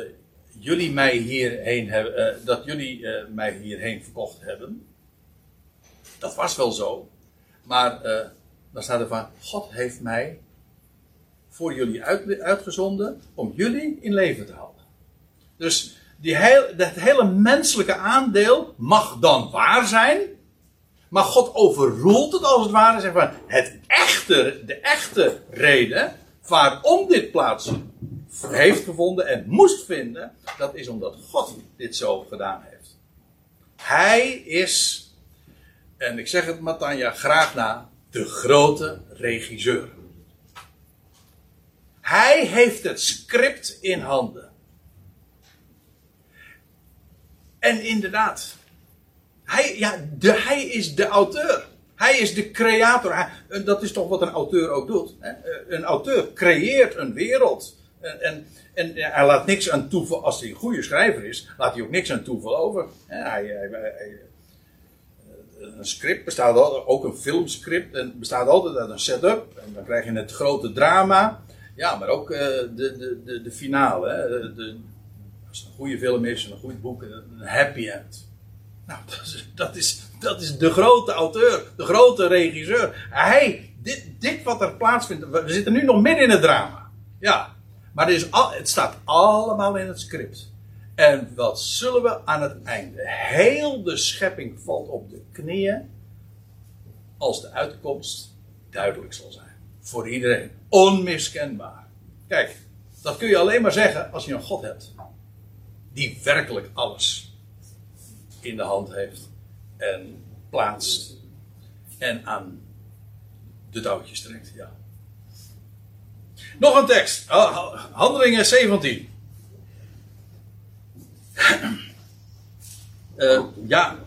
jullie mij hierheen hebben, dat jullie mij hierheen verkocht hebben. Dat was wel zo. Maar dan staat er van, God heeft mij voor jullie uit, uitgezonden om jullie in leven te houden. Dus die dat hele menselijke aandeel mag dan waar zijn. Maar God overroelt het als het ware. Zeg maar, het echte, de echte reden waarom dit plaats heeft gevonden en moest vinden. Dat is omdat God dit zo gedaan heeft. Hij is, en ik zeg het Matanja graag na, de grote regisseur. Hij heeft het script in handen. En inderdaad, hij, ja, de, hij is de auteur. Hij is de creator. dat is toch wat een auteur ook doet. Hè? Een auteur creëert een wereld. En, en, en, hij laat niks aan toeval. Als hij een goede schrijver is, laat hij ook niks aan toeval over. Hij, hij, een script bestaat altijd, ook een filmscript, en bestaat altijd uit een setup. En dan krijg je het grote drama. Ja, maar ook uh, de, de, de, de finale. Hè? De, als het een goede film is, een goed boek, een happy end. Nou, dat is, dat is, dat is de grote auteur, de grote regisseur. Hij, dit, dit wat er plaatsvindt, we zitten nu nog midden in het drama. Ja, maar is het staat allemaal in het script. En wat zullen we aan het einde? Heel de schepping valt op de knieën als de uitkomst duidelijk zal zijn. Voor iedereen. Onmiskenbaar. Kijk, dat kun je alleen maar zeggen als je een God hebt. Die werkelijk alles in de hand heeft en plaatst en aan de touwtjes trekt. Ja. Nog een tekst. Handelingen 17. Uh, ja,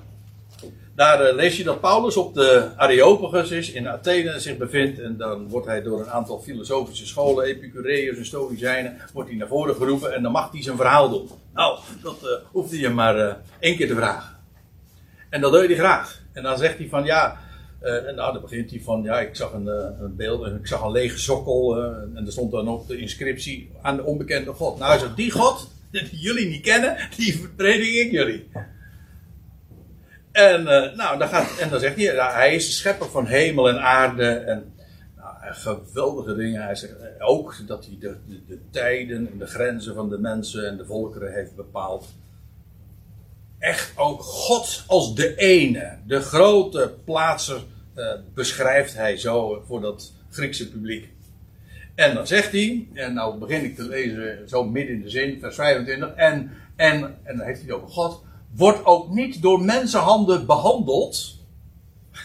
daar uh, lees je dat Paulus op de Areopagus is, in Athene zich bevindt. En dan wordt hij door een aantal filosofische scholen, Epicureërs en Stoïcijnen, wordt hij naar voren geroepen. En dan mag hij zijn verhaal doen. Nou, dat uh, hoeft hij maar één keer te vragen. En dat doe je graag. En dan zegt hij van ja. en nou, dan begint hij van ja, ik zag een, een beeld ik zag een lege sokkel. en er stond dan ook de inscriptie aan de onbekende God. Nou, hij zegt die God, die jullie niet kennen, die predik ik jullie. En, uh, nou, dan gaat, en dan zegt hij, hij is de schepper van hemel en aarde. En nou, geweldige dingen. Hij zegt eh, ook dat hij de, de, de, tijden en de grenzen van de mensen en de volkeren heeft bepaald. Echt ook God als de ene, de grote plaatser, beschrijft hij zo voor dat Griekse publiek. En dan zegt hij, en nou begin ik te lezen zo midden in de zin, vers 25. En, en, en dan heeft hij het over God wordt ook niet door mensenhanden behandeld.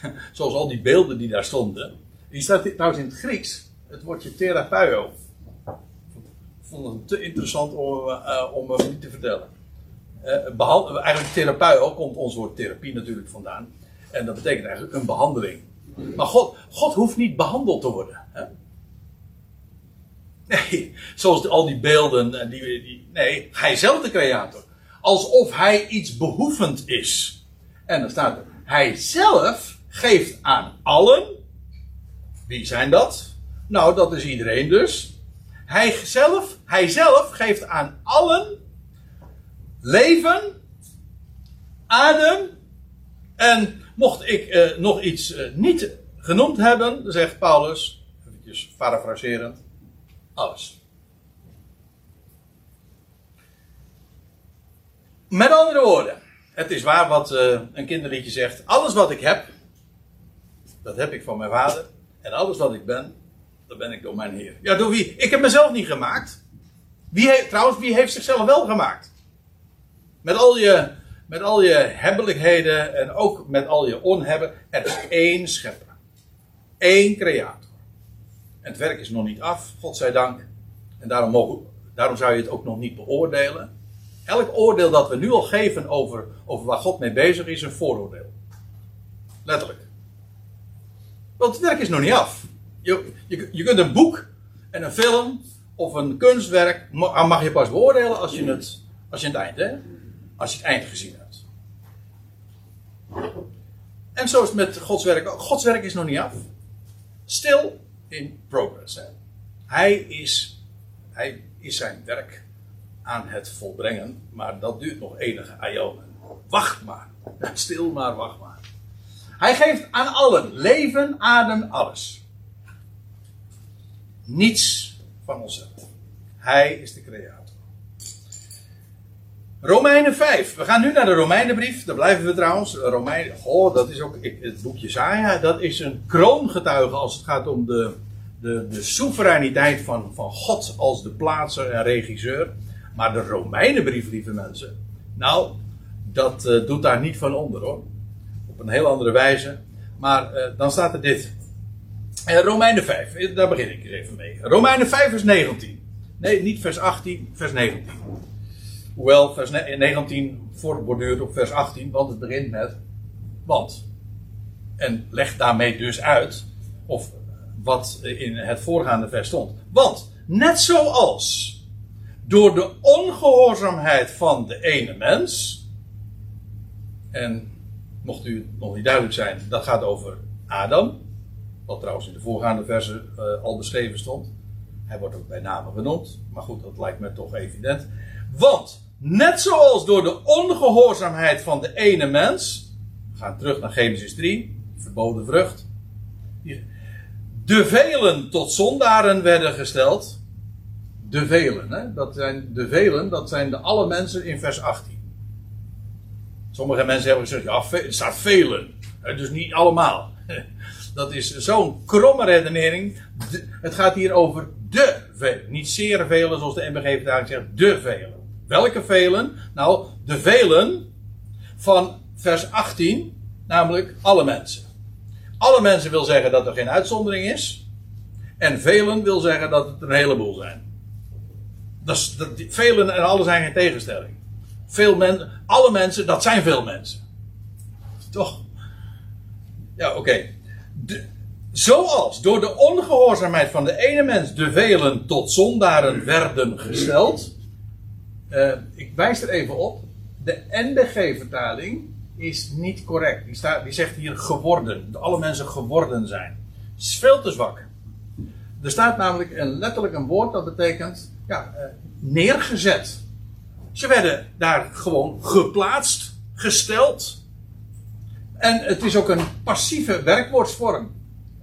Zoals al die beelden die daar stonden. Die staat trouwens in het Grieks. Het woordje therapeio. Ik vond het te interessant om, uh, om niet te vertellen. Uh, eigenlijk therapeio komt ons woord therapie natuurlijk vandaan. En dat betekent eigenlijk een behandeling. Maar God, God hoeft niet behandeld te worden. Hè? Nee, zoals al die beelden. Die, die, nee, hij zelf de creator alsof hij iets behoevend is. En dan staat er, hij zelf geeft aan allen. Wie zijn dat? Nou, dat is iedereen dus. Hij zelf, hij zelf geeft aan allen leven, adem. En mocht ik uh, nog iets uh, niet genoemd hebben, zegt Paulus, eventjes parafraserend, alles. Met andere woorden, het is waar wat uh, een kinderliedje zegt. Alles wat ik heb, dat heb ik van mijn vader. En alles wat ik ben, dat ben ik door mijn Heer. Ja, door wie? Ik heb mezelf niet gemaakt. Wie trouwens, wie heeft zichzelf wel gemaakt? Met al je, met al je hebbelijkheden en ook met al je onhebben. Er is één schepper. Eén creator. En het werk is nog niet af, God zij dank. En daarom, mogen, daarom zou je het ook nog niet beoordelen. Elk oordeel dat we nu al geven over, over waar God mee bezig is, een vooroordeel. Letterlijk. Want het werk is nog niet af. Je, je, je kunt een boek en een film of een kunstwerk mag je pas beoordelen als je het, als je het eind, hè? Als je het eind gezien hebt. En zo is het met Gods werk. Gods werk is nog niet af. Still in progress. Hij, is, hij is zijn werk aan het volbrengen, maar dat duurt nog enige ionen. Wacht maar. Stil maar, wacht maar. Hij geeft aan allen leven, adem, alles. Niets van onszelf. Hij is de creator. Romeinen 5. We gaan nu naar de Romeinenbrief. Daar blijven we trouwens. Romeinen. Oh, dat is ook. Het boekje Zaja. Dat is een kroongetuige als het gaat om de, de, de soevereiniteit van, van God als de plaatser en regisseur. Maar de Romeinenbrief, lieve mensen. Nou, dat uh, doet daar niet van onder hoor. Op een heel andere wijze. Maar uh, dan staat er dit. Uh, Romeinen 5, daar begin ik even mee. Romeinen 5, vers 19. Nee, niet vers 18, vers 19. Hoewel vers 19 voortborduurt op vers 18, want het begint met want. En legt daarmee dus uit, of wat in het voorgaande vers stond. Want, net zoals door de ongehoorzaamheid van de ene mens, en mocht u nog niet duidelijk zijn, dat gaat over Adam, wat trouwens in de voorgaande versen uh, al beschreven stond. Hij wordt ook bij name genoemd, maar goed, dat lijkt me toch evident. Want Net zoals door de ongehoorzaamheid van de ene mens. We gaan terug naar Genesis 3, verboden vrucht. De velen tot zondaren werden gesteld. De velen, hè? Dat zijn de velen, dat zijn de alle mensen in vers 18. Sommige mensen hebben gezegd, ja, er staat velen. Dus niet allemaal. Dat is zo'n kromme redenering. Het gaat hier over de velen. Niet zeer velen, zoals de MBG vandaag zegt, de velen. Welke velen? Nou, de velen van vers 18, namelijk alle mensen. Alle mensen wil zeggen dat er geen uitzondering is. En velen wil zeggen dat het een heleboel zijn. Dat velen en alle zijn geen tegenstelling. Veel men, alle mensen, dat zijn veel mensen. Toch? Ja, oké. Zoals door de ongehoorzaamheid van de ene mens de velen tot zondaren werden gesteld uh, ik wijs er even op. De NBG-vertaling is niet correct. Die, staat, zegt hier geworden. Dat alle mensen geworden zijn. Het is veel te zwak. Er staat namelijk een, letterlijk een woord dat betekent ja, uh, neergezet. Ze werden daar gewoon geplaatst, gesteld. En het is ook een passieve werkwoordsvorm.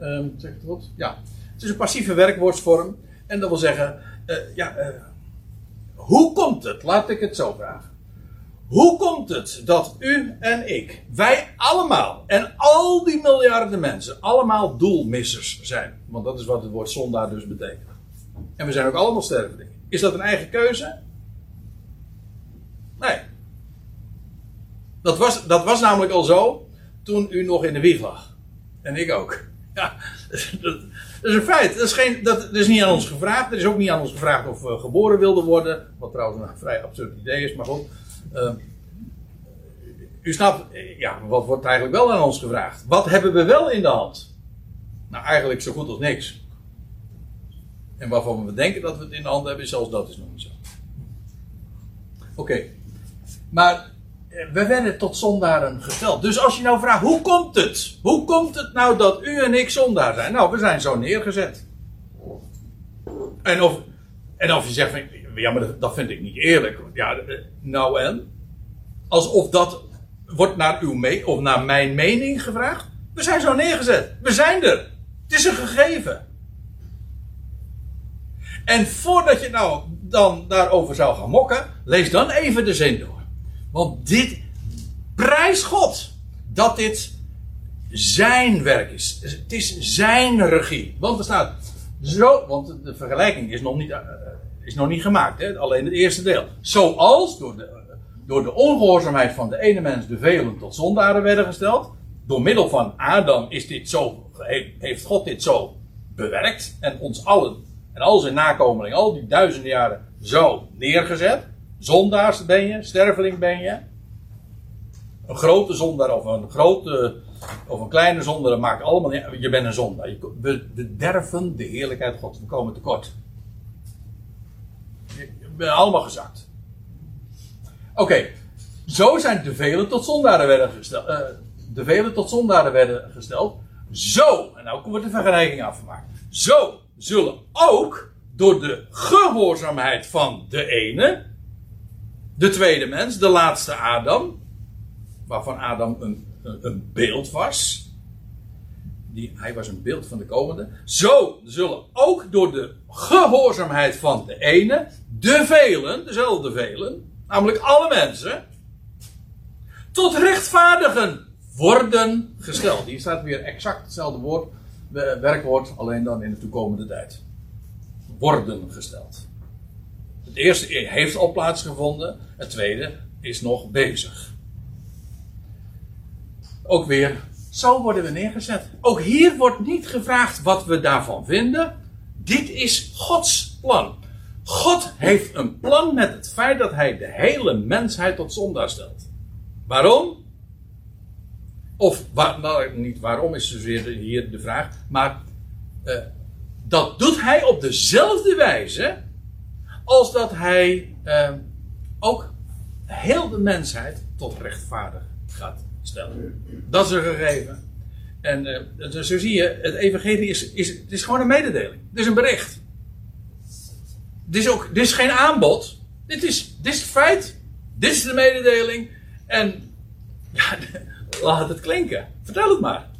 Um, zeg ik het goed? Ja. Het is een passieve werkwoordsvorm. En dat wil zeggen, uh, ja, hoe komt het, laat ik het zo vragen. Hoe komt het dat u en ik, wij allemaal en al die miljarden mensen, allemaal doelmissers zijn? Want dat is wat het woord zondaar dus betekent. En we zijn ook allemaal stervelingen. Is dat een eigen keuze? Nee. Dat was, dat was namelijk al zo toen u nog in de wieg lag. En ik ook. Ja, dat, is een feit. Dat is, geen, dat, is niet aan ons gevraagd. Er is ook niet aan ons gevraagd of we geboren wilden worden. Wat trouwens een vrij absurd idee is, maar goed. Uh, u snapt, ja, wat wordt eigenlijk wel aan ons gevraagd? Wat hebben we wel in de hand? Nou, eigenlijk zo goed als niks. En waarvan we denken dat we het in de hand hebben, zelfs dat is nog niet zo. Oké. Maar we werden tot zondaren gesteld. Dus als je nou vraagt, hoe komt het? Hoe komt het nou dat u en ik zondaar zijn? Nou, we zijn zo neergezet. En of, en of je zegt, ja, maar dat vind ik niet eerlijk. Ja, eh, nou en? Alsof dat wordt naar uw me of naar mijn mening gevraagd. We zijn zo neergezet. We zijn er. Het is een gegeven. En voordat je nou dan daarover zou gaan mokken, lees dan even de zin door. Want dit, prijs God dat dit zijn werk is. Het is zijn regie. Want er staat zo, want de vergelijking is nog niet, uh, is nog niet gemaakt, hè? alleen het eerste deel. Zoals door de, door de ongehoorzaamheid van de ene mens de velen tot zondaren werden gesteld. Door middel van Adam is dit zo, heeft God dit zo bewerkt. En ons allen en al zijn nakomelingen, al die duizenden jaren zo neergezet. Zondaars ben je, sterveling ben je. Een grote zondaar of een grote of een kleine zondaar maakt allemaal. Je bent een zondaar. We bederven de heerlijkheid God. We komen tekort. Je bent allemaal gezakt. Oké, zo zijn de velen tot zondaren werden gesteld, uh, de velen tot zondaren werden gesteld, zo, en nou wordt de vergelijking afgemaakt, zo zullen ook door de gehoorzaamheid van de ene, de tweede mens, de laatste Adam, waarvan Adam een, een, beeld was, die, hij was een beeld van de komende. Zo zullen ook door de gehoorzaamheid van de ene, de velen, dezelfde velen, namelijk alle mensen, tot rechtvaardigen worden gesteld. Hier staat weer exact hetzelfde woord, werkwoord, alleen dan in de toekomende tijd. Worden gesteld. Het eerste heeft al plaatsgevonden, het tweede is nog bezig. Ook weer zo worden we neergezet. Ook hier wordt niet gevraagd wat we daarvan vinden. Dit is Gods plan. God heeft een plan met het feit dat hij de hele mensheid tot zondaar stelt. Waarom? Of waar, nou, niet waarom is zozeer hier de vraag, maar uh, dat doet hij op dezelfde wijze als dat hij uh, ook heel de mensheid tot rechtvaardig gaat stellen. Dat is een gegeven. En uh, zo zie je, het evangelie is, is, het is gewoon een mededeling. Het is een bericht. Dit is, ook, dit is geen aanbod. Dit is, dit is feit. Dit is de mededeling. En ja, laat het klinken. Vertel het maar.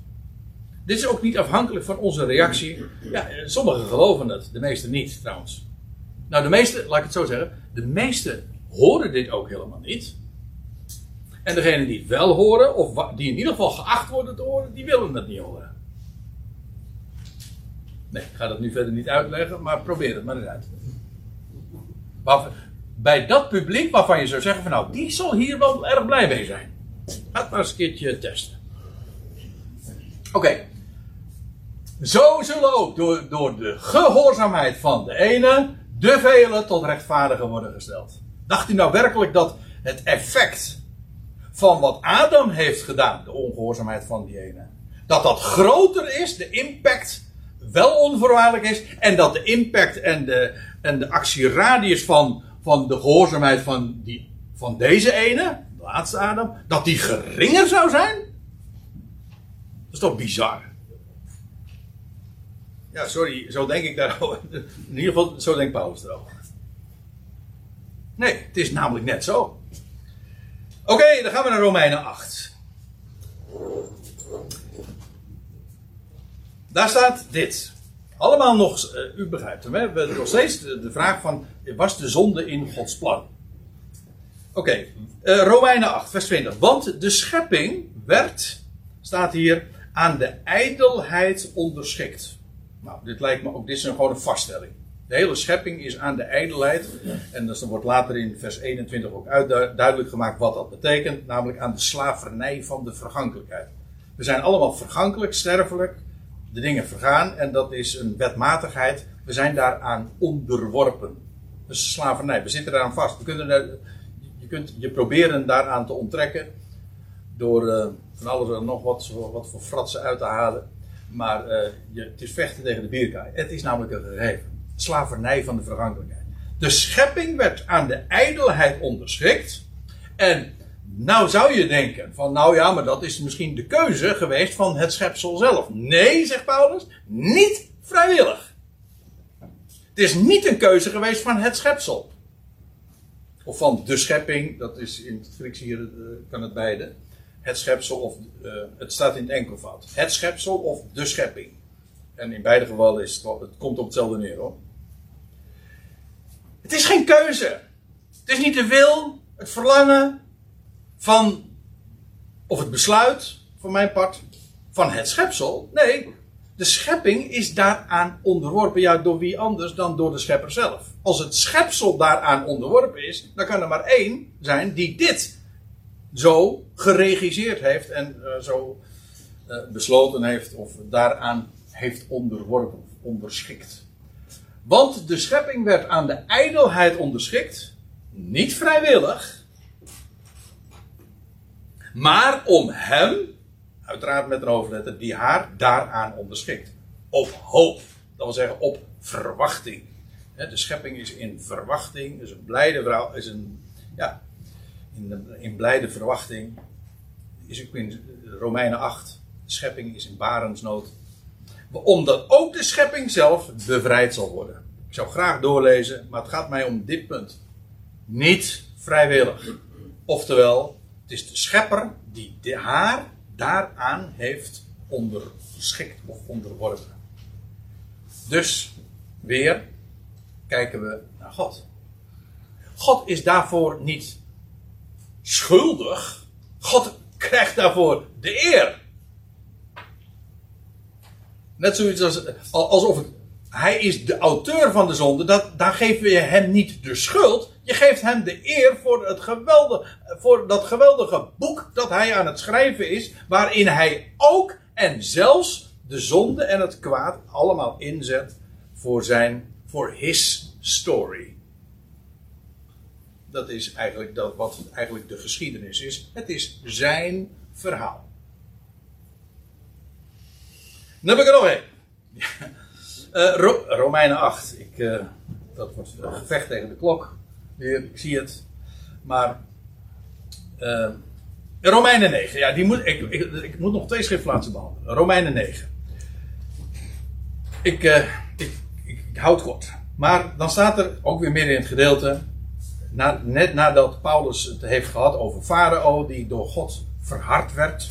Dit is ook niet afhankelijk van onze reactie. Ja, sommigen geloven het, de meesten niet trouwens. Nou, de meesten, laat ik het zo zeggen, de meesten horen dit ook helemaal niet. En degenen die het wel horen, of die in ieder geval geacht worden te horen, die willen het niet horen. Nee, ik ga dat nu verder niet uitleggen, maar probeer het maar eens uit. Bij dat publiek waarvan je zou zeggen van nou, die zal hier wel erg blij mee zijn. Het maar eens een keertje testen. Oké. Zo zullen ook door, door de gehoorzaamheid van de ene de velen tot rechtvaardigen worden gesteld. Dacht u nou werkelijk dat het effect van wat Adam heeft gedaan, de ongehoorzaamheid van die ene, dat dat groter is, de impact wel onvoorwaardelijk is, en dat de impact en de, en de actieradius van, van de gehoorzaamheid van, die, van deze ene, de laatste Adam, dat die geringer zou zijn? Dat is toch bizar? Ja, sorry, zo denk ik daarover. In ieder geval, zo denkt Paulus erover. Nee, het is namelijk net zo. Oké, dan gaan we naar Romeinen 8. Daar staat dit. Allemaal nog, uh, u begrijpt hem, hè? we hebben nog steeds de, vraag van, was de zonde in Gods plan? Oké, okay. eh, Romeinen 8, vers 20. Want de schepping werd, staat hier, aan de ijdelheid onderschikt. Nou, dit lijkt me ook, dit is een, gewoon een vaststelling. De hele schepping is aan de ijdelheid. En dus dan wordt later in vers 21 ook duidelijk gemaakt wat dat betekent. Namelijk aan de slavernij van de vergankelijkheid. We zijn allemaal vergankelijk, sterfelijk. De dingen vergaan en dat is een wetmatigheid. We zijn daaraan onderworpen. Dus slavernij. We zitten daaraan vast. We kunnen je kunt je proberen daaraan te onttrekken. Door uh, van alles en nog wat, wat voor fratsen uit te halen. Maar uh, je, het is vechten tegen de bierkaai. Het is namelijk een gegeven slavernij van de vergankelijkheid. De schepping werd aan de ijdelheid onderschikt. En nou zou je denken van nou ja, maar dat is misschien de keuze geweest van het schepsel zelf. Nee, zegt Paulus, niet vrijwillig. Het is niet een keuze geweest van het schepsel. Of van de schepping, dat is in het Grieks hier, uh, kan het beide. Het schepsel of, uh, het staat in het enkelvoud. Het schepsel of de schepping. En in beide gevallen is het, het komt op hetzelfde neer hoor. Het is geen keuze. Het is niet de wil, het verlangen van, of het besluit van mijn part, van het schepsel. Nee, de schepping is daaraan onderworpen. Ja, door wie anders dan door de schepper zelf. Als het schepsel daaraan onderworpen is, dan kan er maar één zijn die dit zo geregisseerd heeft en uh, zo uh, besloten heeft of daaraan heeft onderworpen of onderschikt. Want de schepping werd aan de ijdelheid onderschikt, niet vrijwillig, maar om hem, uiteraard met een hoofdletter, die haar daaraan onderschikt. Op hoop, dat wil zeggen op verwachting. De schepping is in verwachting, is een blijde vrouw, is een, ja, in, in blijde verwachting is ik in Romeinen 8, de schepping is in barensnood. Omdat ook de schepping zelf bevrijd zal worden. Ik zou graag doorlezen, maar het gaat mij om dit punt. Niet vrijwillig. Oftewel, het is de schepper die haar daaraan heeft onderschikt of onderworpen. Dus weer kijken we naar God. God is daarvoor niet schuldig. God krijgt daarvoor de eer. Net zoiets als, alsof hij is de auteur van de zonde. Dat, daar geven je hem niet de schuld. Je geeft hem de eer voor, het geweldige, voor dat geweldige boek dat hij aan het schrijven is. Waarin hij ook en zelfs de zonde en het kwaad allemaal inzet voor zijn, voor his story. Dat is eigenlijk dat, wat eigenlijk de geschiedenis is. Het is zijn verhaal. Dan heb ik er nog één. Uh, Romeinen 8. Ik, uh, dat wordt een gevecht tegen de klok. Ik zie het. Maar. Uh, Romeinen 9. Ja, die moet, ik, ik, ik, moet nog twee schriftplaatsen behandelen. Romeinen 9. Ik, ik, ik, ik houd kort. Maar dan staat er ook weer meer in het gedeelte. Net nadat Paulus het heeft gehad over Farao, die door God verhard werd.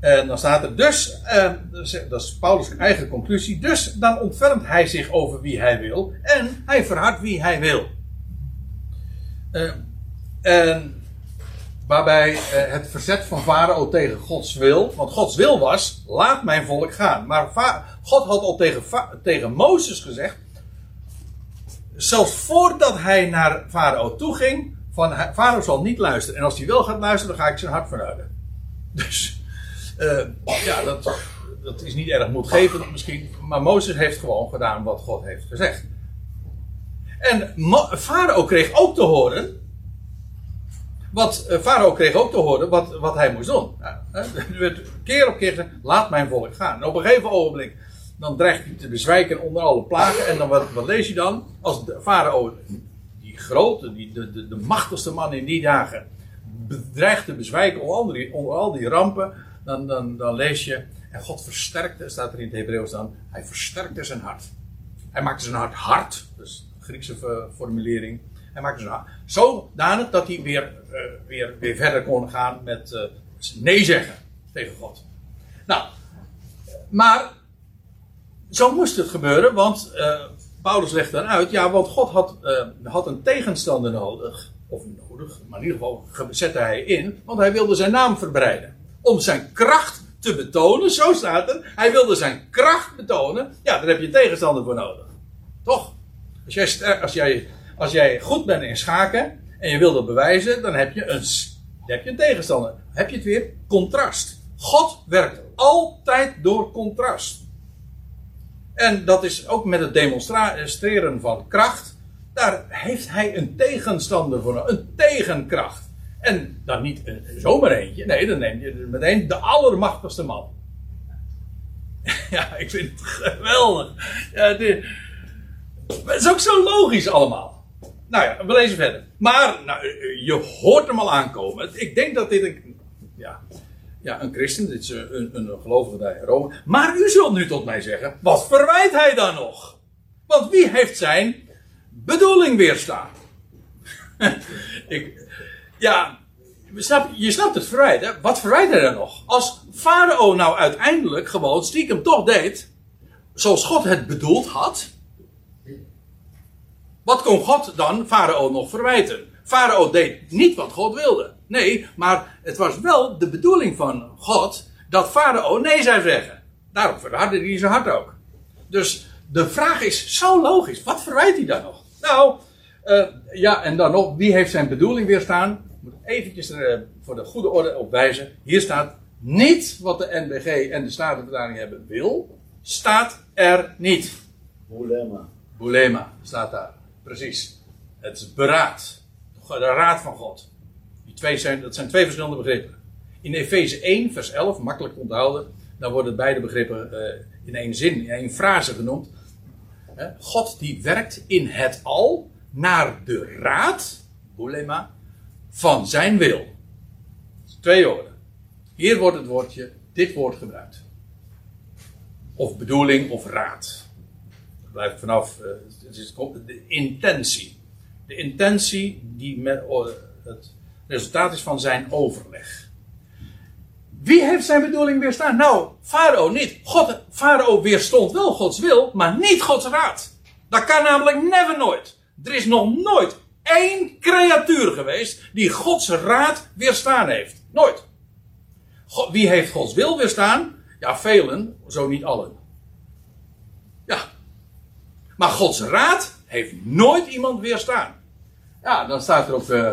En dan staat er dus, eh, dat is Paulus' eigen conclusie, dus dan ontfermt hij zich over wie hij wil en hij verhardt wie hij wil. Uh, en waarbij uh, het verzet van Farao tegen Gods wil, want Gods wil was, laat mijn volk gaan. Maar God had al tegen, tegen Mozes gezegd, zelfs voordat hij naar Farao toe ging, van Farao zal niet luisteren. En als hij wel gaat luisteren, dan ga ik zijn hart verhouden. Dus uh, ja, dat, dat is niet erg moedgevend misschien. Maar Mozes heeft gewoon gedaan wat God heeft gezegd. En Farao kreeg ook te horen. Wat uh, Farao kreeg ook te horen wat, wat hij moest doen. Nou, er werd keer op keer gezegd: laat mijn volk gaan. En op een gegeven ogenblik dan dreigt hij te bezwijken onder alle plagen. En dan wat, wat lees je dan? Als de farao, die grote, die, de, de, de machtigste man in die dagen, dreigt te bezwijken onder, onder al die rampen. Dan, dan, dan lees je, en God versterkte, staat er in het Hebreeuws dan, hij versterkte zijn hart. Hij maakte zijn hart hard, dus Griekse formulering. Hij maakte hart zodanig dat hij weer, uh, weer, weer verder kon gaan met uh, nee zeggen tegen God. Nou, maar zo moest het gebeuren, want uh, Paulus legt dan uit, ja, want God had, had een tegenstander nodig, of nodig, maar in ieder geval zette hij in, want hij wilde zijn naam verbreiden. Om zijn kracht te betonen, zo staat het, hij wilde zijn kracht betonen, ja, daar heb je een tegenstander voor nodig. Toch? Als jij, als jij, als jij goed bent in schaken en je wil dat bewijzen, dan heb je een, dan heb je een tegenstander. heb je het weer? Contrast. God werkt altijd door contrast. En dat is ook met het demonstreren van kracht. Daar heeft hij een tegenstander voor, een tegenkracht. En dan niet een, zomaar eentje, nee, dan neem je meteen de allermachtigste man. ja, ik vind het geweldig. Ja, dit, het is ook zo logisch allemaal. Nou ja, we lezen verder. Maar nou, je hoort hem al aankomen. Ik denk dat dit een. Ja, ja, een christen, dit is een, een, gelovige daar in Rome. Maar u zult nu tot mij zeggen, wat verwijt hij dan nog? Want wie heeft zijn bedoeling weerstaan? Ik, ja, snap, je snapt het verwijt, hè? Wat verwijt hij dan nog? Als Farao nou uiteindelijk gewoon stiekem toch deed, zoals God het bedoeld had, wat kon God dan Farao nog verwijten? Farao deed niet wat God wilde. Nee, maar het was wel de bedoeling van God dat Farao nee zou zeggen. Daarom verhardde hij zijn hart ook. Dus de vraag is zo logisch. Wat verwijt hij dan nog? Nou, uh, ja, en dan nog, wie heeft zijn bedoeling weerstaan? Ik moet eventjes er uh, voor de goede orde op wijzen. Hier staat niet wat de NBG en de Statenvertaling hebben wil. Staat er niet. Boulema. Boulema staat daar. Precies. Het beraad. De raad van God twee zijn, dat zijn twee verschillende begrippen. In Efeze 1, vers 11, makkelijk onthouden, dan worden beide begrippen uh, in één zin, in één frase genoemd. God die werkt in het al naar de raad, boulema, van zijn wil. Twee woorden. Hier wordt het woordje, dit woord gebruikt. Of bedoeling of raad. Blijft vanaf, uh, het is de intentie. De intentie die met, uh, het resultaat is van zijn overleg. Wie heeft zijn bedoeling weerstaan? Nou, Farao niet. God, Farao weerstond wel Gods wil, maar niet Gods raad. Dat kan namelijk never nooit. Er is nog nooit één creatuur geweest die Gods raad weerstaan heeft. Nooit. Wie heeft Gods wil weerstaan? Ja, velen, zo niet allen. Maar Gods raad heeft nooit iemand weerstaan. Ja, dan staat er ook uh,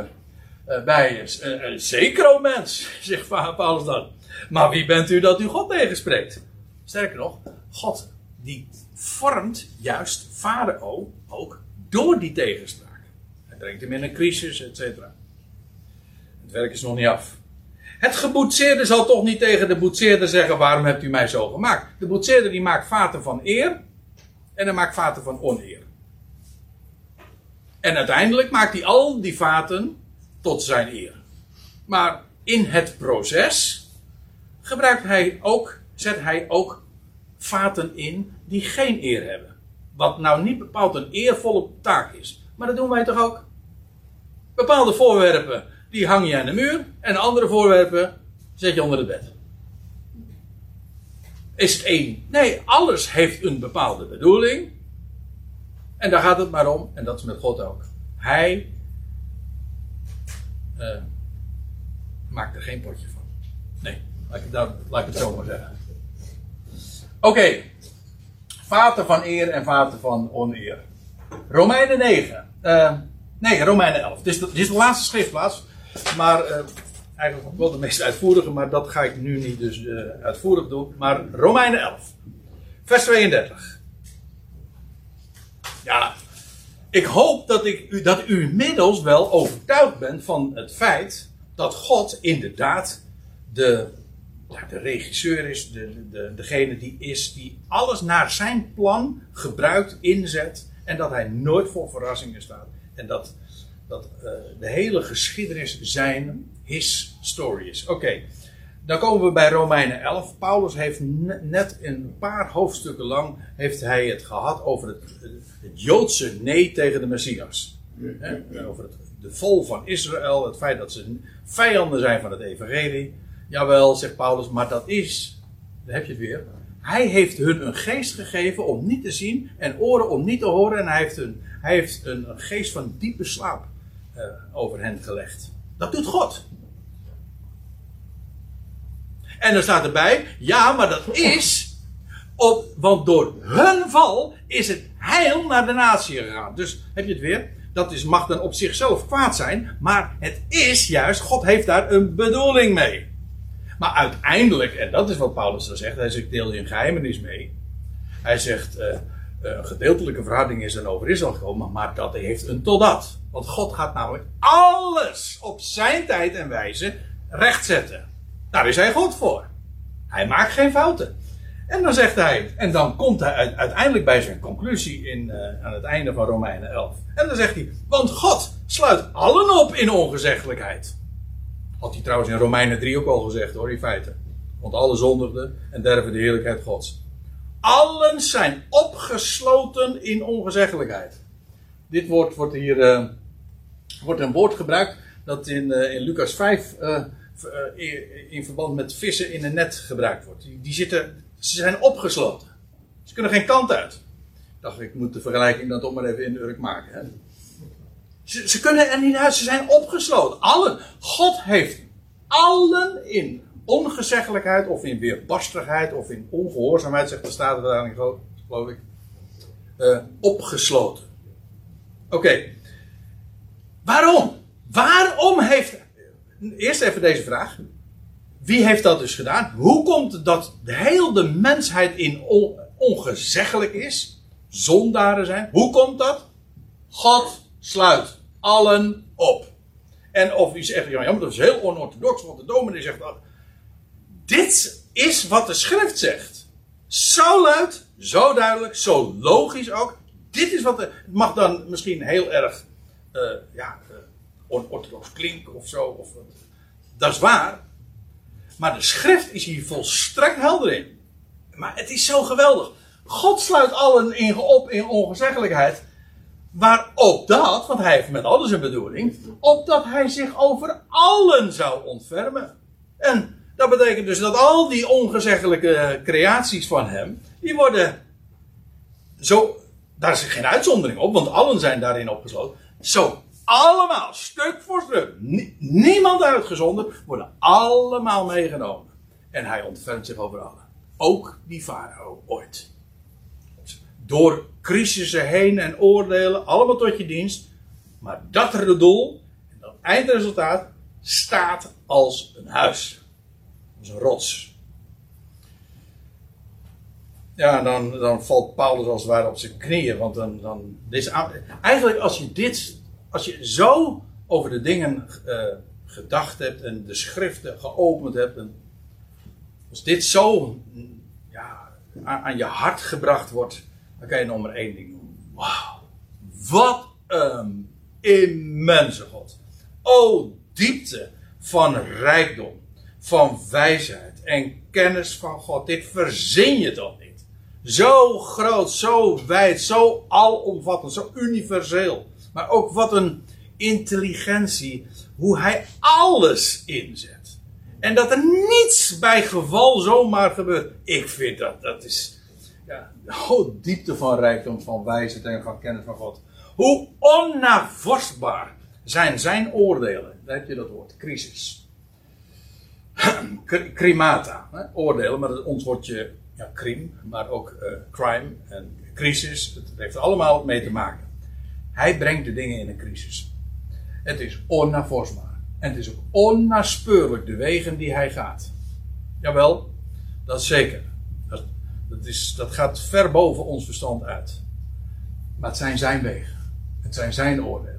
bij, uh, zeker o mens, zegt Paulus dan. Maar wie bent u dat u God tegenspreekt? Sterker nog, God die vormt juist Farao ook door die tegenspraak. Hij brengt hem in een crisis, et cetera. Het werk is nog niet af. Het geboetseerde zal toch niet tegen de boetseerder zeggen: waarom hebt u mij zo gemaakt? De boetseerder die maakt vaten van eer en hij maakt vaten van oneer. En uiteindelijk maakt hij al die vaten tot zijn eer. Maar in het proces gebruikt hij ook, zet hij ook vaten in die geen eer hebben. Wat nou niet bepaald een eervolle taak is. Maar dat doen wij toch ook? Bepaalde voorwerpen, die hang je aan de muur. En andere voorwerpen zet je onder het bed. Is het één? Nee, alles heeft een bepaalde bedoeling. En daar gaat het maar om. En dat is met God ook. Hij uh, maakt er geen potje van. Nee, laat ik dan, laat ik het zo maar zeggen. Oké. Vaten van eer en vaten van oneer. Romeinen 9. Uh, nee, Romeinen 11. Dit is, de, dit is de laatste schriftplaats. Maar uh, eigenlijk wel de meest uitvoerige. Maar dat ga ik nu niet dus uh, uitvoerig doen. Maar Romeinen 11. Vers 32. Ja, ik hoop dat, ik, u, dat u inmiddels wel overtuigd bent van het feit dat God inderdaad de, de regisseur is, de, de, degene die is, die alles naar zijn plan gebruikt, inzet en dat hij nooit voor verrassingen staat. En dat, dat uh, de hele geschiedenis zijn, his story is. Oké, dan komen we bij Romeinen 11. Paulus heeft net een paar hoofdstukken lang heeft hij het gehad over het, het Joodse nee tegen de Messias. Over het, de vol van Israël, het feit dat ze vijanden zijn van het evangelie. Jawel, zegt Paulus, maar dat is, daar heb je het weer. Hij heeft hun een geest gegeven om niet te zien en oren om niet te horen. En hij heeft een, hij heeft een geest van diepe slaap uh, over hen gelegd. Dat doet God. En dan staat erbij, ja, maar dat is, op, want door hun val is het heil naar de natie gegaan. Dus heb je het weer? Dat is, mag dan op zichzelf kwaad zijn, maar het is juist, God heeft daar een bedoeling mee. Maar uiteindelijk, en dat is wat Paulus dan zegt, hij zegt deel je een geheimenis mee. Hij zegt, uh, een gedeeltelijke verhouding is dan over Israël gekomen, maar dat heeft een totdat. Want God gaat namelijk alles op zijn tijd en wijze rechtzetten. Daar is hij God voor. Hij maakt geen fouten. En dan zegt hij, en dan komt hij uiteindelijk bij zijn conclusie in, uh, aan het einde van Romeinen 11. En dan zegt hij, want God sluit allen op in ongezeggelijkheid. Had hij trouwens in Romeinen 3 ook al gezegd hoor, in feite. Want alle zondigden en derven de heerlijkheid Gods. Allen zijn opgesloten in ongezeggelijkheid. Dit woord wordt hier, uh, wordt een woord gebruikt dat in, uh, in Lucas 5 eh, in verband met vissen in een net gebruikt wordt. Die, zitten, ze zijn opgesloten. Ze kunnen geen kant uit. Ik dacht, ik moet de vergelijking dan toch maar even in maken. Hè? Ze, ze, kunnen er niet uit, ze zijn opgesloten. Allen. God heeft allen in ongezeggelijkheid of in weerbarstigheid of in ongehoorzaamheid, zegt de Statenvertaling geloof ik, uh, opgesloten. Oké. Waarom? Waarom heeft Eerst even deze vraag. Wie heeft dat dus gedaan? Hoe komt het dat de mensheid in ongezeggelijk is? Zondaren zijn. Hoe komt dat? God sluit allen op. En of u zegt, ja, maar dat is heel onorthodox, want de dominee zegt. Dit is wat de schrift zegt. Zo luid, zo duidelijk, zo logisch ook. Dit is wat de, het mag dan misschien heel erg uh, ja, onorthodox klinken of zo. Of, dat is waar. Maar de schrift is hier volstrekt helder in. Maar het is zo geweldig. God sluit allen in, op in ongezeggelijkheid. Maar op dat, want hij heeft met alles een bedoeling, opdat hij zich over allen zou ontfermen. En dat betekent dus dat al die ongezeggelijke creaties van hem, die worden zo, daar is geen uitzondering op, want allen zijn daarin opgesloten. Zo, allemaal, stuk voor stuk, niemand uitgezonden, worden allemaal meegenomen. En hij ontfermt zich over allen. Ook die farao ooit. Door crisissen heen en oordelen, allemaal tot je dienst. Maar dat doel, dat eindresultaat, staat als een huis. Als een rots. Ja, dan, dan valt Paulus als het ware op zijn knieën. Want dan, dan deze, eigenlijk als je dit, als je zo over de dingen uh, gedacht hebt en de schriften geopend hebt. En als dit zo ja, aan, aan je hart gebracht wordt dan kan je nog maar één ding doen. Wauw. Wat een immense God. O diepte van rijkdom, van wijsheid en kennis van God. Dit verzin je toch niet? Zo groot, zo wijd, zo alomvattend, zo universeel. Maar ook wat een intelligentie, hoe hij alles inzet. En dat er niets bij geval zomaar gebeurt. Ik vind dat, dat is, ja, de diepte van rijkdom, van wijsheid en van kennis van God. Hoe onnavorstbaar zijn zijn oordelen. Daar heb je dat woord, crisis. Crimata, oordelen, maar ons woordje ja, crim, maar ook uh, crime en crisis. Het heeft allemaal mee te maken. Hij brengt de dingen in een crisis. Het is onnavorstbaar. En het is ook onnaspeurlijk de wegen die hij gaat. Jawel, dat zeker. Dat, is, dat gaat ver boven ons verstand uit. Maar het zijn zijn wegen. Het zijn zijn oordelen.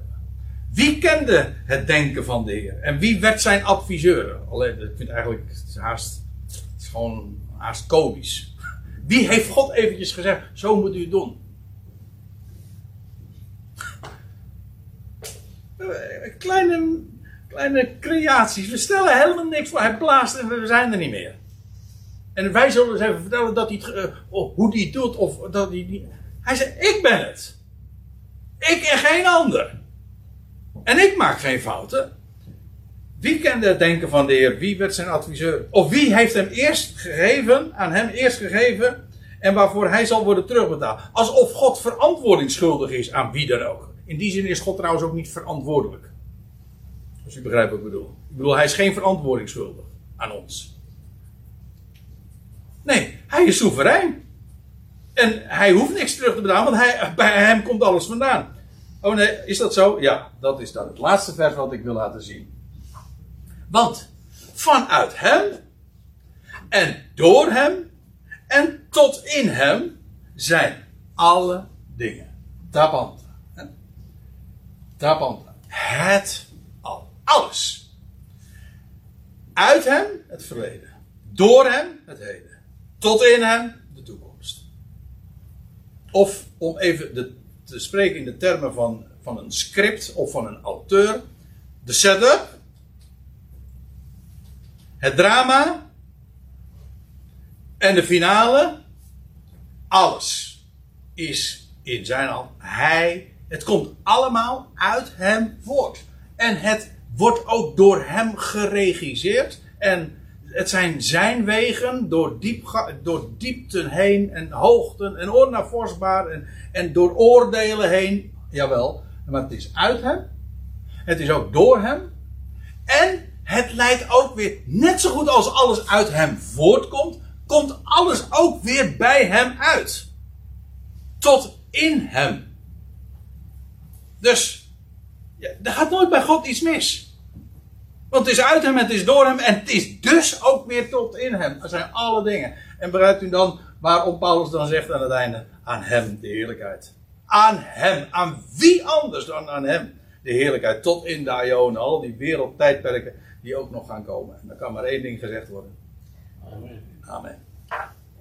Wie kende het denken van de Heer? En wie werd zijn adviseur? Alleen, ik vind eigenlijk, het is haast, het is gewoon haast komisch. Wie heeft God eventjes gezegd, zo moet u het doen? Kleine, kleine creaties. We stellen helemaal niks voor. Hij blaast en we zijn er niet meer. En wij zullen eens even vertellen dat hij uh, hoe hij het doet. Of dat hij, hij zei: Ik ben het. Ik en geen ander. En ik maak geen fouten. Wie kende het denken van de Heer? Wie werd zijn adviseur? Of wie heeft hem eerst gegeven, aan hem eerst gegeven, en waarvoor hij zal worden terugbetaald? Alsof God verantwoording schuldig is aan wie dan ook. In die zin is God trouwens ook niet verantwoordelijk. Als u begrijpt wat ik bedoel. Ik bedoel, hij is geen verantwoording schuldig aan ons. Nee, hij is soeverein. En hij hoeft niks terug te betalen, want hij, bij hem komt alles vandaan. Oh nee, is dat zo? Ja, dat is dan het laatste vers wat ik wil laten zien. Want vanuit hem en door hem en tot in hem zijn alle dingen. Tapanta. Tapanta. Het al. Alles. Uit hem het verleden. Door hem het heden. Tot in hem de toekomst. Of om even de, te spreken in de termen van, van een script of van een auteur. De setup. Het drama. En de finale. Alles is in zijn hand. Hij. Het komt allemaal uit hem voort. En het wordt ook door hem geregisseerd. En het zijn zijn wegen door, diep, door diepten heen en hoogten en onnavorstbaar en, en door oordelen heen. Jawel, maar het is uit hem. Het is ook door hem. En het leidt ook weer, net zo goed als alles uit hem voortkomt, komt alles ook weer bij hem uit. Tot in hem. Dus, ja, er gaat nooit bij God iets mis. Want het is uit hem, het is door hem en het is dus ook weer tot in hem. Dat zijn alle dingen. En begrijpt u dan waarom Paulus dan zegt aan het einde: aan hem de heerlijkheid. Aan hem. Aan wie anders dan aan hem de heerlijkheid. Tot in de Ionen. Al die wereldtijdperken die ook nog gaan komen. En dan kan maar één ding gezegd worden: Amen. Amen.